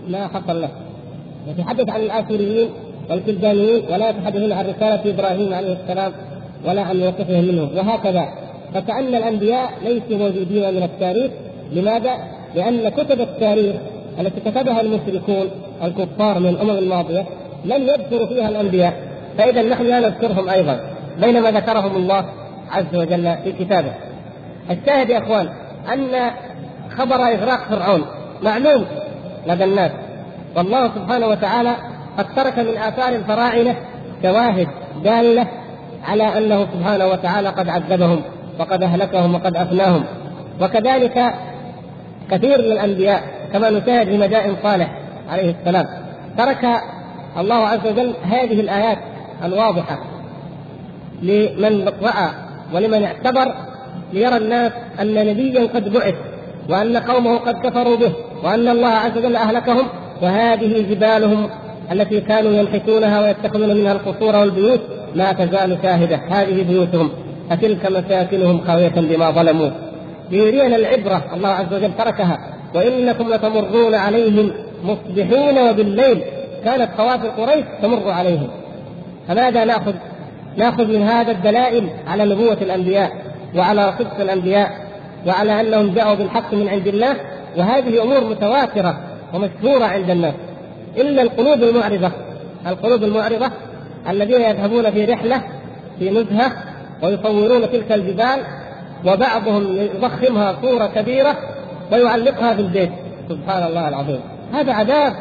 ما حصل له. يتحدث عن الآثوريين والكلدانيين ولا يتحدثون عن رسالة إبراهيم عليه السلام ولا عن موقفهم منه وهكذا. فكأن الأنبياء ليسوا موجودين من التاريخ. لماذا؟ لأن كتب التاريخ التي كتبها المشركون الكفار من الأمم الماضية لم يذكروا فيها الأنبياء. فإذا نحن لا نذكرهم أيضا بينما ذكرهم الله عز وجل في كتابه. الشاهد يا إخوان أن خبر إغراق فرعون معلوم لدى الناس. والله سبحانه وتعالى قد ترك من آثار الفراعنة شواهد دالة على أنه سبحانه وتعالى قد عذبهم. وقد أهلكهم وقد أفناهم. وكذلك كثير من الأنبياء كما نشاهد في مدائن صالح عليه السلام ترك الله عز وجل هذه الآيات الواضحة لمن رأى ولمن اعتبر ليرى الناس أن نبيا قد بعث وأن قومه قد كفروا به وأن الله عز وجل أهلكهم وهذه جبالهم التي كانوا ينحتونها ويتخذون منها القصور والبيوت ما تزال شاهدة. هذه بيوتهم. فتلك مساكنهم خاوية بما ظلموا. ليرينا العبرة الله عز وجل تركها. وإنكم لتمرون عليهم مصبحين وبالليل. كانت خوافر قريش تمر عليهم. فماذا نأخذ؟ نأخذ من هذا الدلائل على نبوة الأنبياء وعلى صدق الأنبياء وعلى أنهم جاءوا بالحق من عند الله. وهذه أمور متواترة ومشهورة عند الناس. إلا القلوب المعرضة. القلوب المعرضة الذين يذهبون في رحلة في نزهة ويصورون تلك الجبال وبعضهم يضخمها صورة كبيرة ويعلقها في البيت سبحان الله العظيم. هذا عذاب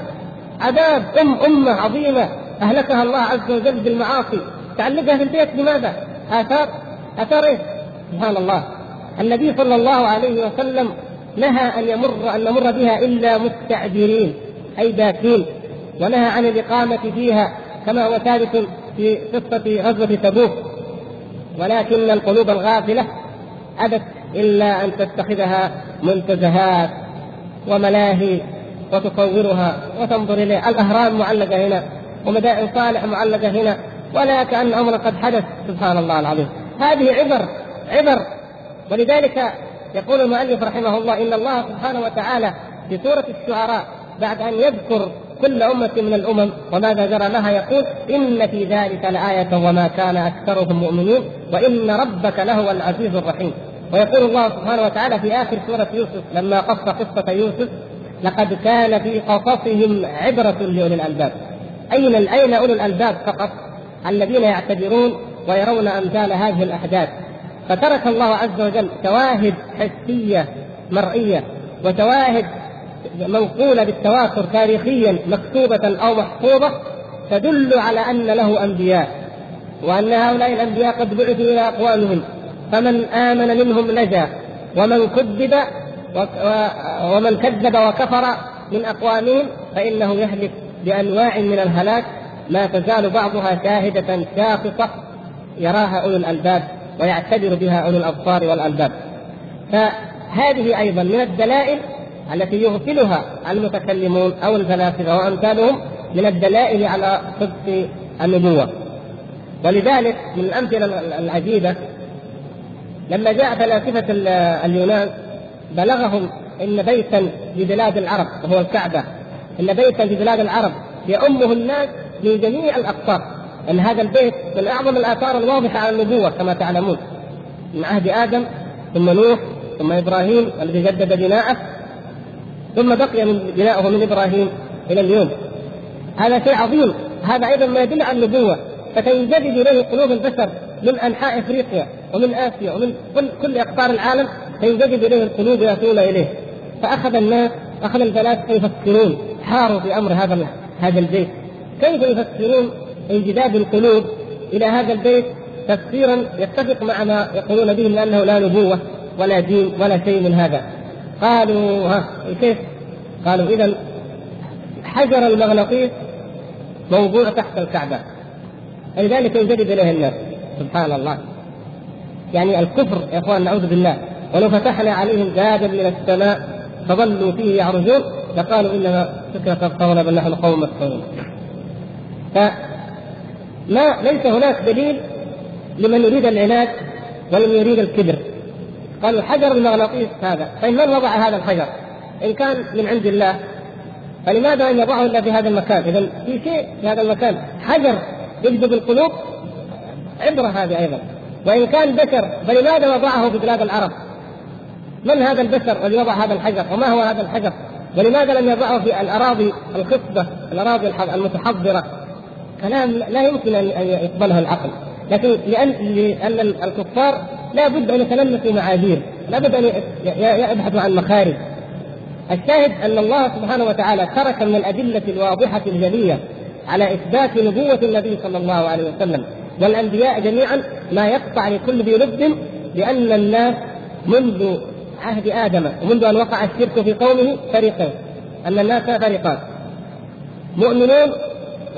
عذاب أم أمة عظيمة أهلكها الله عز وجل بالمعاصي. تعلقها في البيت لماذا؟ آثار؟ آثار إيه؟ سبحان الله. النبي صلى الله عليه وسلم نهى أن يمر أن نمر بها إلا مستعجلين أي باكين ونهى عن الإقامة فيها كما هو ثابت في قصة غزوة تبوك. ولكن القلوب الغافلة أبت إلا أن تتخذها منتزهات وملاهي وتصورها وتنظر إليها. الأهرام معلقة هنا ومدائن صالح معلقة هنا ولا كأن أمر قد حدث. سبحان الله العظيم. هذه عبر عبر. ولذلك يقول المؤلف رحمه الله إن الله سبحانه وتعالى في سورة الشعراء بعد أن يذكر كل أمة من الأمم. وماذا جرى لها؟ يقول إن في ذلك لآية وما كان أكثرهم مؤمنين وإن ربك لهو العزيز الرحيم. ويقول الله سبحانه وتعالى في آخر سورة يوسف لما قص قصة يوسف لقد كان في قصصهم عبرة لأولي الألباب. أين أين أولو الألباب فقط؟ الذين يعتبرون ويرون أمثال هذه الأحداث. فترك الله عز وجل شواهد حسية مرئية وشواهد منقولة بالتواتر تاريخيا مكتوبة أو محفوظة تدل على أن له أنبياء وأن هؤلاء الأنبياء قد بعثوا إلى أقوامهم فمن آمن منهم نجا ومن كذب ومن كذب وكفر من أقوامهم فإنه يهلك بأنواع من الهلاك ما تزال بعضها شاهدة شاخصة يراها أولو الألباب ويعتبر بها أولو الأبصار والألباب. فهذه أيضا من الدلائل التي يغفلها المتكلمون أو الفلاسفة وأمثالهم من الدلائل على صدق النبوة. ولذلك من الأمثلة العجيبة لما جاء فلاسفة اليونان بلغهم إن بيتا في بلاد العرب وهو الكعبة إن بيتا في بلاد العرب يؤمه الناس من جميع الأقطار إن هذا البيت من أعظم الآثار الواضحة على النبوة كما تعلمون من عهد آدم ثم نوح ثم إبراهيم الذي جدد بناءه ثم بقي من بناؤه من إبراهيم إلى اليوم. هذا شيء عظيم. هذا أيضا ما يدل على النبوة. فتنجذب إليه قلوب البشر من أنحاء إفريقيا ومن آسيا ومن كل, كل أقطار العالم. فينجذب إليه القلوب ياتون إليه. فأخذ الناس أخذ الفلاسفه يفكرون؟ حاروا في أمر هذا هذا البيت. كيف يفسرون انجذاب القلوب إلى هذا البيت؟ تفسيرا يتفق مع ما يقولون به من إنه لا نبوة ولا دين ولا شيء من هذا. قالوا ها كيف؟ قالوا إذا حجر المغناطيس موضوع تحت الكعبة لذلك ينجذب اليه الناس سبحان الله يعني الكفر يا إخوان نعوذ بالله ولو فتحنا عليهم بابا من السماء فظلوا فيه يعرجون لقالوا إنما فكره القول بل نحن قوم مسحورون. فما ليس هناك دليل لمن يريد العناد ولم يريد الكبر. قالوا حجر المغناطيس هذا، طيب من وضع هذا الحجر؟ إن كان من عند الله فلماذا ان يضعه إلا في هذا المكان؟ اذا في شيء في هذا المكان حجر يجذب القلوب عبرة هذه أيضا وإن كان بشر فلماذا وضعه في بلاد العرب؟ من هذا البشر الذي وضع هذا الحجر؟ وما هو هذا الحجر؟ ولماذا لم يضعه في الأراضي الخصبه، الأراضي المتحضرة؟ كلام لا يمكن أن يقبله العقل، لكن لأن لأن الكفار لا بد أن يتلمسوا معاذير، لا بد أن يبحثوا عن مخارج. الشاهد أن الله سبحانه وتعالى ترك من الأدلة الواضحة الجلية على إثبات نبوة النبي صلى الله عليه وسلم. والأنبياء جميعا ما يقطع لكل ذي لب بأن الناس منذ عهد آدم ومنذ أن وقع الشرك في قومه فريقين. أن الناس فريقان. مؤمنون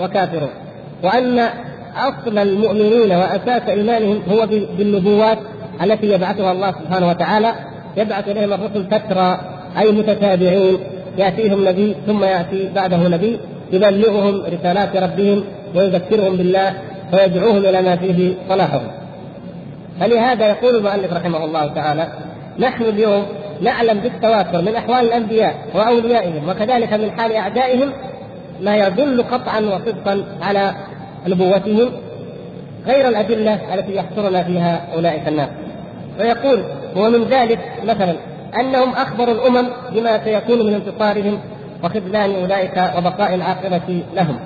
وكافرون. وأن أصل المؤمنين وأساس إيمانهم هو بالنبوات التي يبعثها الله سبحانه وتعالى يبعث إليهم الرسل تترى أي متتابعين يأتيهم نبي ثم يأتي بعده نبي يبلغهم رسالات ربهم ويذكرهم بالله ويدعوهم إلى ما فيه صلاحهم. فلهذا يقول المؤلف رحمه الله تعالى: نحن اليوم نعلم بالتواتر من أحوال الأنبياء وأوليائهم وكذلك من حال أعدائهم ما يدل قطعا وصدقا على نبوتهم غير الأدلة التي يحصرنا فيها أولئك الناس. ويقول ومن ذلك مثلا أنهم أخبروا الأمم بما سيكون من انتصارهم وخذلان أولئك وبقاء العاقبه لهم.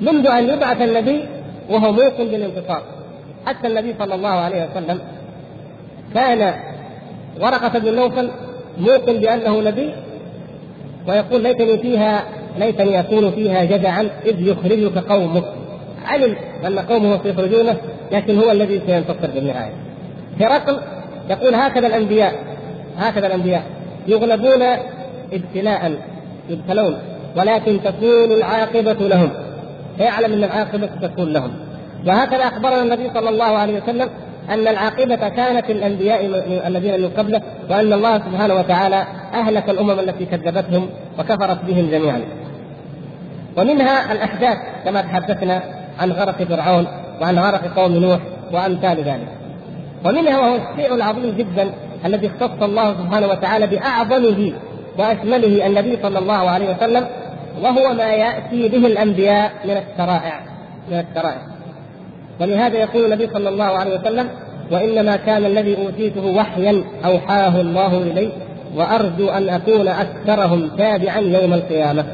منذ أن يبعث النبي وهو موقن بالانتصار. حتى النبي صلى الله عليه وسلم كان ورقة بن نوفل موقن بأنه نبي ويقول ليتني فيها ليتني أكون فيها جدعا إذ يخرجك قومك علم أن قومه سيخرجونه لكن هو الذي سينتصر بالنهاية هرقل يقول هكذا الأنبياء هكذا الأنبياء يغلبون ابتلاء يبتلون ولكن تكون العاقبة لهم. فيعلم أن العاقبة تكون لهم. وهكذا أخبرنا النبي صلى الله عليه وسلم أن العاقبة كانت للأنبياء الذين من قبله وأن الله سبحانه وتعالى أهلك الأمم التي كذبتهم وكفرت بهم جميعا. ومنها الأحداث كما تحدثنا عن غرق فرعون وعن غرق قوم نوح وأمثال ذلك. ومنها وهو الشيء العظيم جدا الذي اختص الله سبحانه وتعالى بأعظمه وأشمله النبي صلى الله عليه وسلم وهو ما يأتي به الأنبياء من الشرائع من الشرائع. ولهذا يقول النبي صلى الله عليه وسلم وإنما كان الذي أوتيته وحيا أوحاه الله الي وأرجو أن أكون أكثرهم تابعا يوم القيامة.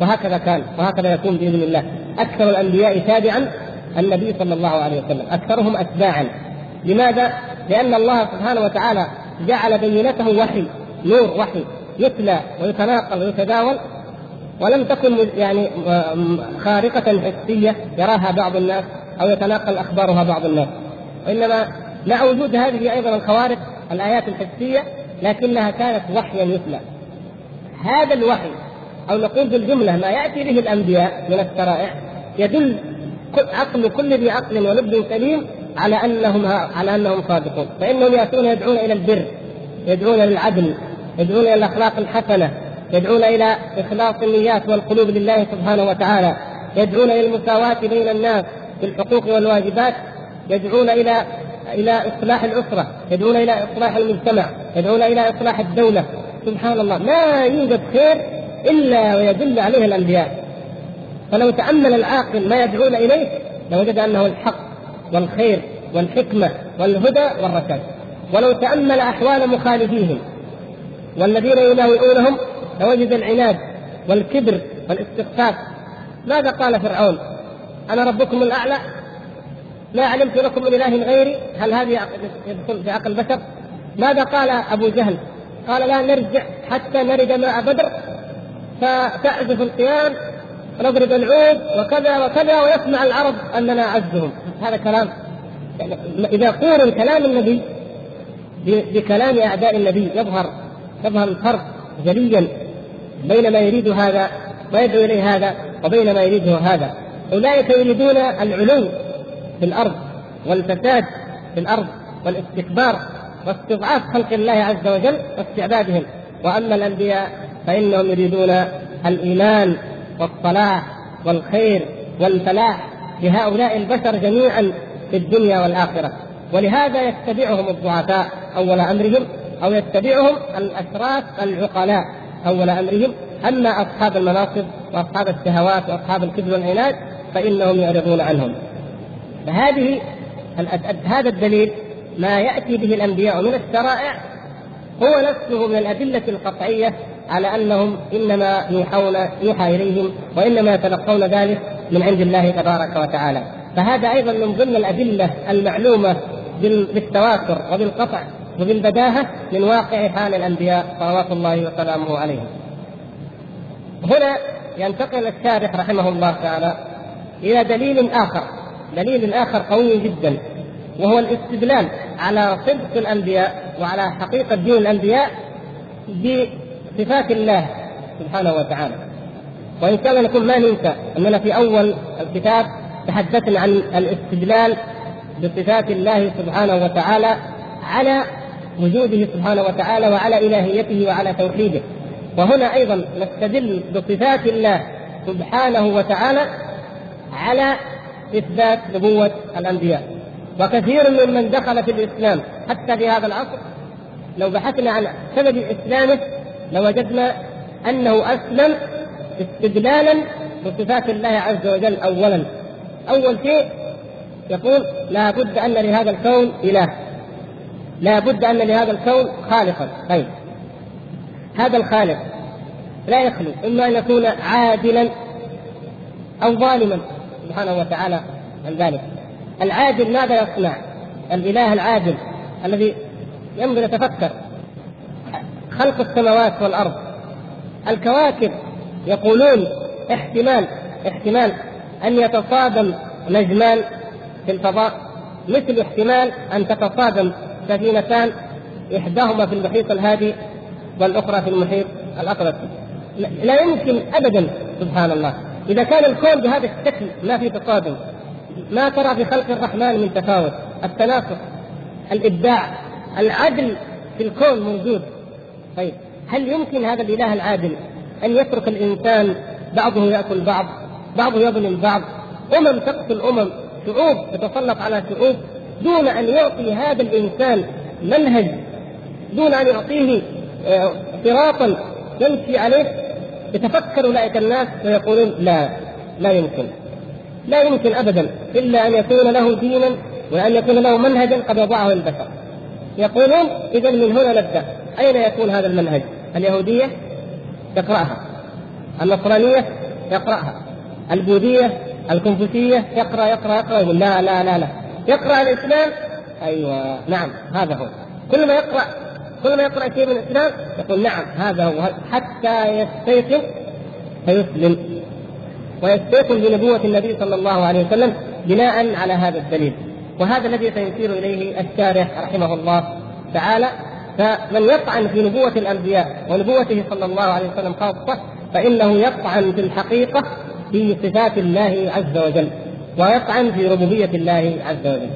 وهكذا كان وهكذا يكون بإذن الله. أكثر الأنبياء تابعا النبي صلى الله عليه وسلم أكثرهم اتباعا. لماذا؟ لأن الله سبحانه وتعالى جعل بينته وحي نور وحي يتلى ويتناقل ويتداول ولم تكن يعني خارقة حسية يراها بعض الناس أو يتناقل أخبارها بعض الناس وإنما مع وجود هذه أيضا الخوارق الآيات الحسية لكنها كانت وحيا يتلى هذا الوحي أو نقول بالجملة ما يأتي به الأنبياء من الشرائع يدل عقل كل ذي عقل ولب سليم على أنهم على أنهم صادقون. فإنهم يأتون يدعون إلى البر يدعون للعدل يدعون إلى الأخلاق الحسنة يدعون إلى إخلاص النيات والقلوب لله سبحانه وتعالى يدعون إلى المساواة بين الناس في الحقوق والواجبات يدعون إلى إلى إصلاح الأسرة، يدعون إلى إصلاح المجتمع، يدعون إلى إصلاح الدولة، سبحان الله. ما يوجد خير إلا ويدل عليه الأنبياء. فلو تأمل العاقل ما يدعون إليه لوجد أنه الحق. والخير والحكمة والهدى والرشاد. ولو تأمل أحوال مخالفيهم والذين يناوئونهم لوجد العناد والكبر والاستخفاف ماذا قال فرعون أنا ربكم الأعلى لا علمت لكم من إله غيري هل هذه يدخل في عقل البشر؟ ماذا قال أبو جهل؟ قال لا نرجع حتى نرد ماء بدر فتعزف القيام ونضرب العود وكذا وكذا ويسمع العرب أننا عزهم. هذا كلام. يعني إذا قورن كلام النبي بكلام أعداء النبي يظهر يظهر الفرق جليا بين ما يريد هذا ويدعو إليه هذا وبين ما يريده هذا. أولئك يريدون العلو في الأرض والفساد في الأرض والاستكبار واستضعاف خلق الله عز وجل واستعبادهم. وأما الأنبياء فإنهم يريدون الإيمان والصلاح والخير والفلاح لهؤلاء البشر جميعا في الدنيا والآخرة. ولهذا يتبعهم الضعفاء أول أمرهم أو يتبعهم الأشراف العقلاء أول أمرهم. أما أصحاب المناصب وأصحاب الشهوات وأصحاب الكذب والعناد فإنهم يعرضون عنهم. فهذه هذا الدليل ما يأتي به الأنبياء من الشرائع هو نفسه من الأدلة القطعية على أنهم إنما يوحون يوحى إليهم وإنما يتلقون ذلك من عند الله تبارك وتعالى فهذا أيضا من ضمن الأدلة المعلومة بالتواتر وبالقطع وبالبداهة من واقع حال الأنبياء صلوات الله وسلامه عليهم. هنا ينتقل الشارح رحمه الله تعالى إلى دليل آخر دليل آخر قوي جدا وهو الاستدلال على صدق الأنبياء وعلى حقيقة دين الأنبياء بصفات الله سبحانه وتعالى. وإن كان نكون ما ننسى إننا في أول الكتاب تحدثنا عن الاستدلال بصفات الله سبحانه وتعالى على وجوده سبحانه وتعالى وعلى إلهيته وعلى توحيده. وهنا أيضا نستدل بصفات الله سبحانه وتعالى على إثبات نبوة الأنبياء. وكثير ممن دخل في الإسلام. حتى في هذا العصر لو بحثنا عن سبب إسلامه لوجدنا أنه أسلم استدلالا بصفات الله عز وجل اولا. أول شيء يقول لا بد أن لهذا الكون إله. لا بد أن لهذا الكون خالقا. طيب. هذا الخالق لا يخلو إما أن يكون عادلا أو ظالما. سبحانه وتعالى عن ذلك. العادل ماذا يصنع؟ الإله العادل الذي ينظر يتفكر. خلق السماوات والأرض. الكواكب يقولون احتمال احتمال أن يتصادم نجمان في الفضاء مثل احتمال أن تتصادم سفينتان إحداهما في المحيط الهادي والأخرى في المحيط الاطلسي لا يمكن ابدا سبحان الله. إذا كان الكون بهذا الشكل ما في تصادم. ما ترى في خلق الرحمن من تفاوت؟ التناسق الإبداع العدل في الكون موجود. طيب هل يمكن هذا الإله العادل أن يترك الإنسان بعضه يأكل بعض بعضه يظلم بعض؟ أمم تقتل أمم شعوب تتسلط على شعوب دون أن يعطي هذا الإنسان منهج دون أن يعطيه آه، صراطا يمشي عليه؟ يتفكر أولئك الناس ويقولون لا لا يمكن. لا يمكن ابدا إلا أن يكون له دينا وأن يكون له منهجا قد وضعه البشر. يقولون اذا من هنا نبدأ. أين يكون هذا المنهج؟ اليهودية يقرأها النصرانية يقرأها البوذية الكونفوشيه يقرأ يقرأ يقرأ يقول لا لا لا لا. يقرأ الإسلام؟ أيوه نعم هذا هو. كل ما يقرأ كل ما يقرأ شيء من الإسلام يقول نعم هذا هو. حتى يستيقن فيسلم. ويستيقن بنبوه النبي صلى الله عليه وسلم بناء على هذا الدليل. وهذا الذي سيشير إليه الشارح رحمه الله تعالى فمن يطعن في نبوة الأنبياء ونبوته صلى الله عليه وسلم خاصة فإنه يطعن في الحقيقة في صفات الله عز وجل ويطعن في ربوبية الله عز وجل.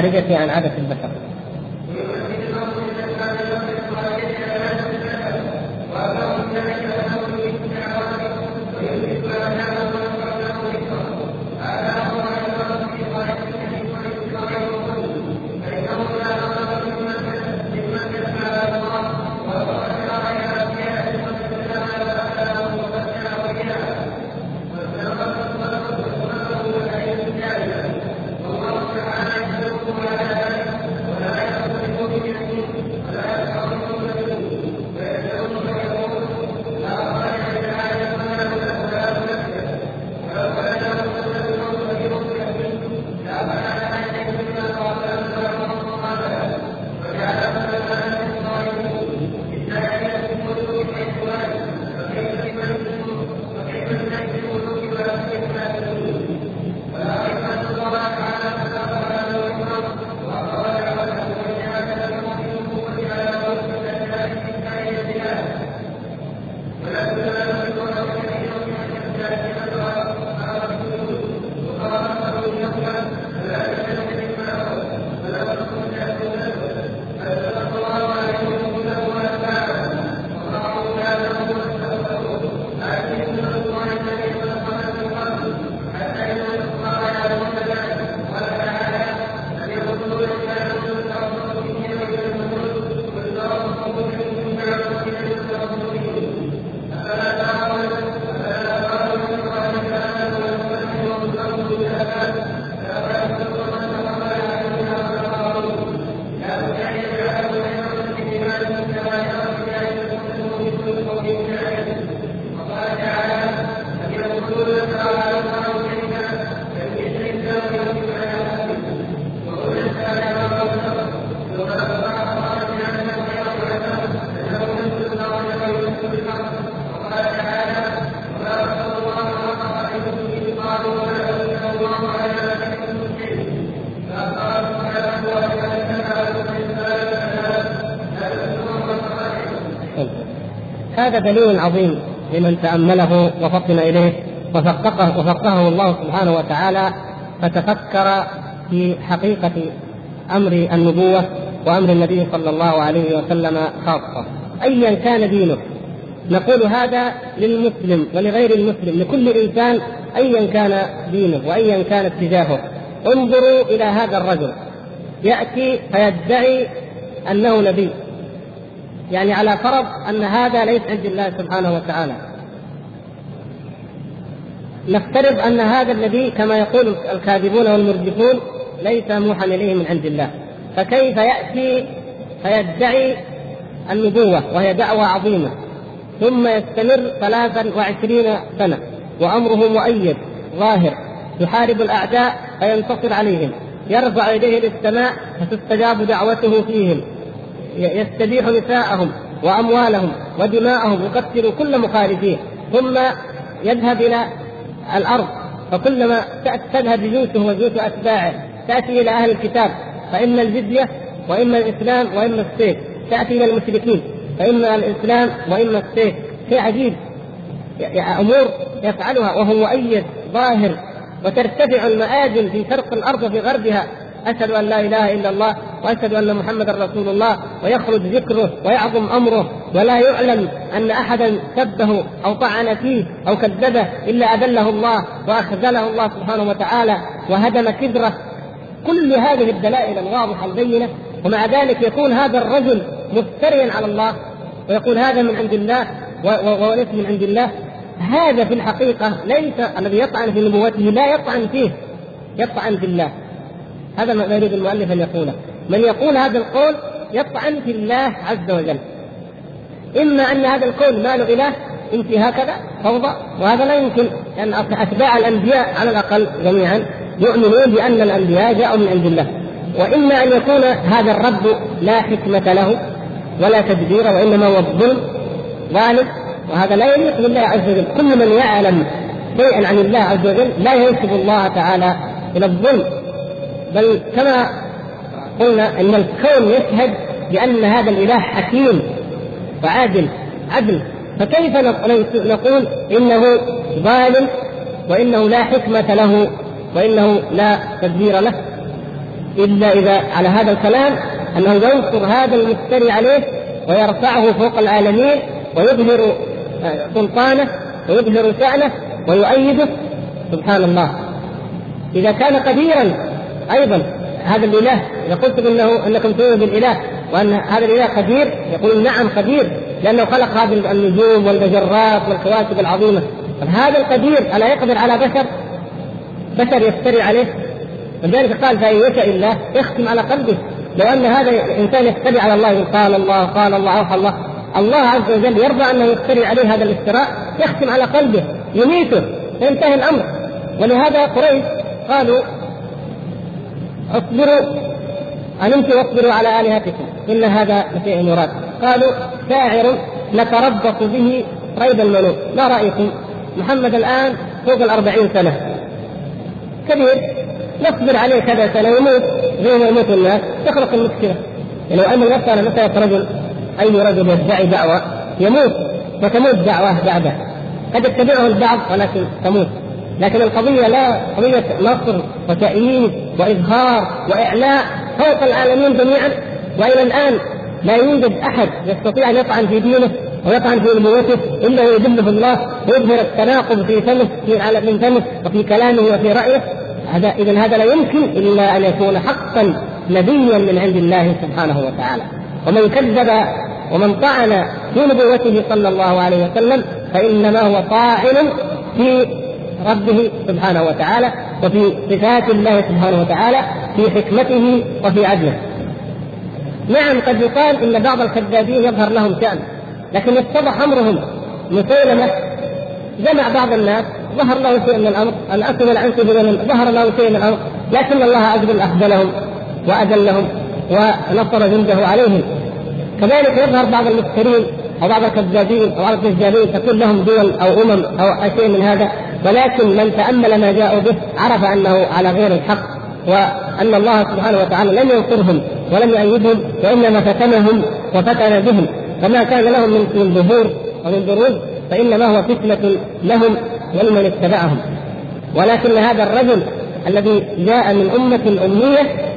الخارجة عن عادة البشر. هذا دليل عظيم لمن تأمله وفطن إليه وفقهه وفقهه الله سبحانه وتعالى فتفكر في حقيقة أمر النبوة وأمر النبي صلى الله عليه وسلم خاصة. أيا كان دينه. نقول هذا للمسلم ولغير المسلم لكل إنسان أيا كان دينه وأيا كان اتجاهه. انظروا إلى هذا الرجل. يأتي فيدعي أنه نبي. يعني على فرض أن هذا ليس عند الله سبحانه وتعالى. نفترض أن هذا النبي كما يقول الكاذبون والمرجفون ليس موحى إليه من عند الله. فكيف يأتي فيدعي النبوة وهي دعوة عظيمة ثم يستمر ثلاثا وعشرين سنة وأمره مؤيد ظاهر يحارب الأعداء فينتصر عليهم يرفع يديه للسماء فتستجاب دعوته فيهم. يستبيح نساءهم وأموالهم ودماءهم يقتل كل مخالفيه ثم يذهب إلى الأرض فكلما تذهب جيوشه وجيوش أتباعه تأتي إلى أهل الكتاب. فإما الجزية وإما الإسلام وإما السيف. تأتي إلى المشركين. فإما الإسلام وإما السيف. شيء عجيب. أمور يفعلها وهو مؤيد ظاهر وترتفع المآذن في شرق الأرض وفي غربها. أشهد أن لا إله إلا الله وأشهد أن محمدا رسول الله ويخرج ذكره ويعظم أمره ولا يعلم أن أحدا سبه أو طعن فيه أو كذبه إلا أذله الله وأخذله الله سبحانه وتعالى وهدم كبره. كل هذه الدلائل الواضحة البينة ومع ذلك يكون هذا الرجل مفتريا على الله ويقول هذا من عند الله وليس من عند الله. هذا في الحقيقة ليس الذي يطعن في نبوته لا يطعن فيه يطعن في الله. هذا ما يريد المؤلف أن يقوله. من يقول هذا القول يطعن في الله عز وجل. إما أن هذا القول ما له إله انت هكذا فوضى وهذا لا يمكن أن أتباع الأنبياء على الأقل جميعا يؤمنون بأن الأنبياء جاءوا من عند الله. وإما أن يكون هذا الرب لا حكمة له ولا تدبير وإنما هو الظلم ظالم وهذا لا يليق بالله عز وجل. كل من يعلم شيئا عن الله عز وجل لا ينسب الله تعالى إلى الظلم. بل كما قلنا أن الكون يشهد بأن هذا الإله حكيم وعادل عدل. فكيف نقول إنه ظالم وإنه لا حكمة له وإنه لا تدبير له؟ إلا إذا على هذا الكلام أنه ينصر هذا المفتري عليه ويرفعه فوق العالمين ويظهر آه، سلطانه ويظهر شأنه ويؤيده. سبحان الله. إذا كان قديرا أيضا هذا الإله إذا قلتم أنه أنكم تؤمنون بالإله وأن هذا الإله قدير يقول نعم قدير لأنه خلق هذه النجوم والمجرات والكواكب العظيمة. هذا القدير ألا يقدر على بشر؟ بشر يفتري عليه. ولذلك قال فإن يشاء الله يختم على قلبه. لو أن هذا الإنسان يفتري على الله قال الله قال الله أوحى الله. الله عز وجل يرضى أنه يفتري عليه هذا الافتراء يختم على قلبه يميته فينتهي الأمر. ولهذا قريش قالوا اصبروا أنمت واصبروا على آلهتكم إن هذا لشيء يراد قالوا شاعر نتربص به ريب الملوك ما رأيكم. محمد الآن فوق الأربعين سنة. كبير. نصبر عليه كذا سنه يموت زي ما يموت الناس. تخلق المشكلة. يعني لو أن المساله مساله رجل أي رجل يدعي دعوة؟ يموت. وتموت دعوة بعده. قد يتبعه البعض ولكن تموت. لكن القضية لا قضية نصر وتأييد وإظهار وإعلاء فوق العالمين جميعا وإلى الآن لا يوجد أحد يستطيع أن يطعن في دينه ويطعن في نبوته إلا ويدله الله ويظهر التناقض في فمه في من فمه وفي كلامه وفي رأيه. هذا اذا هذا لا يمكن إلا أن يكون حقا نبيا من عند الله سبحانه وتعالى. ومن كذب ومن طعن في نبوته صلى الله عليه وسلم فإنما هو طاعن في ربه سبحانه وتعالى وفي صفات الله سبحانه وتعالى في حكمته وفي عدله. نعم قد يقال إن بعض الكذابين يظهر لهم شأن لكن اتضح أمرهم. مسيلمه جمع بعض الناس ظهر له شيء من الأمر الاسد العنسي ظهر له شيء من الأمر لكن الله عز وجل اخذلهم وأذلهم ونصر جنده عليهم. كذلك يظهر بعض المفترين أو بعض الكذابين أو بعض الكذابين تكون لهم دول أو أمم أو شيء من هذا. ولكن من تأمل ما جاءوا به عرف أنه على غير الحق وأن الله سبحانه وتعالى لم ينصرهم ولم يؤيدهم وإنما فتنهم وفتن بهم. فما كان لهم من ظهور ومن بروز فإنما هو فتنة لهم ولمن اتبعهم. ولكن هذا الرجل الذي جاء من أمة أمية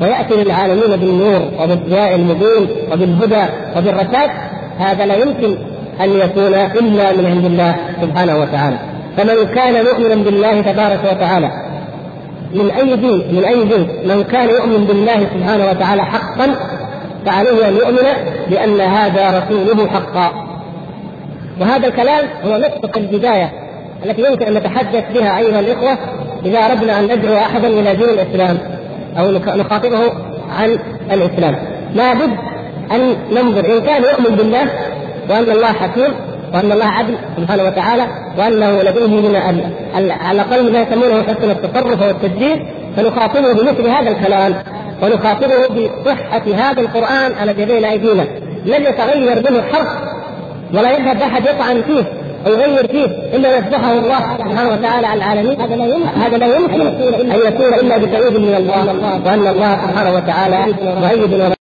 ويأتي للعالمين بالنور وبالضياء المبين وبالهدى وبالرشاد هذا لا يمكن أن يكون إلا من عند الله سبحانه وتعالى. فمن كان مؤمنا بالله تبارك وتعالى من أي دين من أي دين من كان يؤمن بالله سبحانه وتعالى حقا فعليه أن يؤمن بأن هذا رسوله حقا. وهذا الكلام هو نقطة البداية التي يمكن أن نتحدث بها أيها الإخوة إذا أردنا أن ندعو أحدا إلى دين الإسلام أو نخاطبه عن الإسلام. لابد أن ننظر إن كان يؤمن بالله وأن الله حكيم وأن الله عدل سبحانه وتعالى وأنه لديه من على الأقل ما يسمونه حسن التصرف والتدبير فنخاطبه بمثل هذا الكلام ونخاطبه بصحة هذا القرآن الذي بين أيدينا. لن يتغير منه حرف ولا يذهب أحد يطعن فيه أو يغير فيه إلا يفتحه الله سبحانه وتعالى على العالمين. هذا لا يمكن. هذا لا يمكن أن يكون إلا بتأييد من الله وأن الله سبحانه وتعالى مؤيد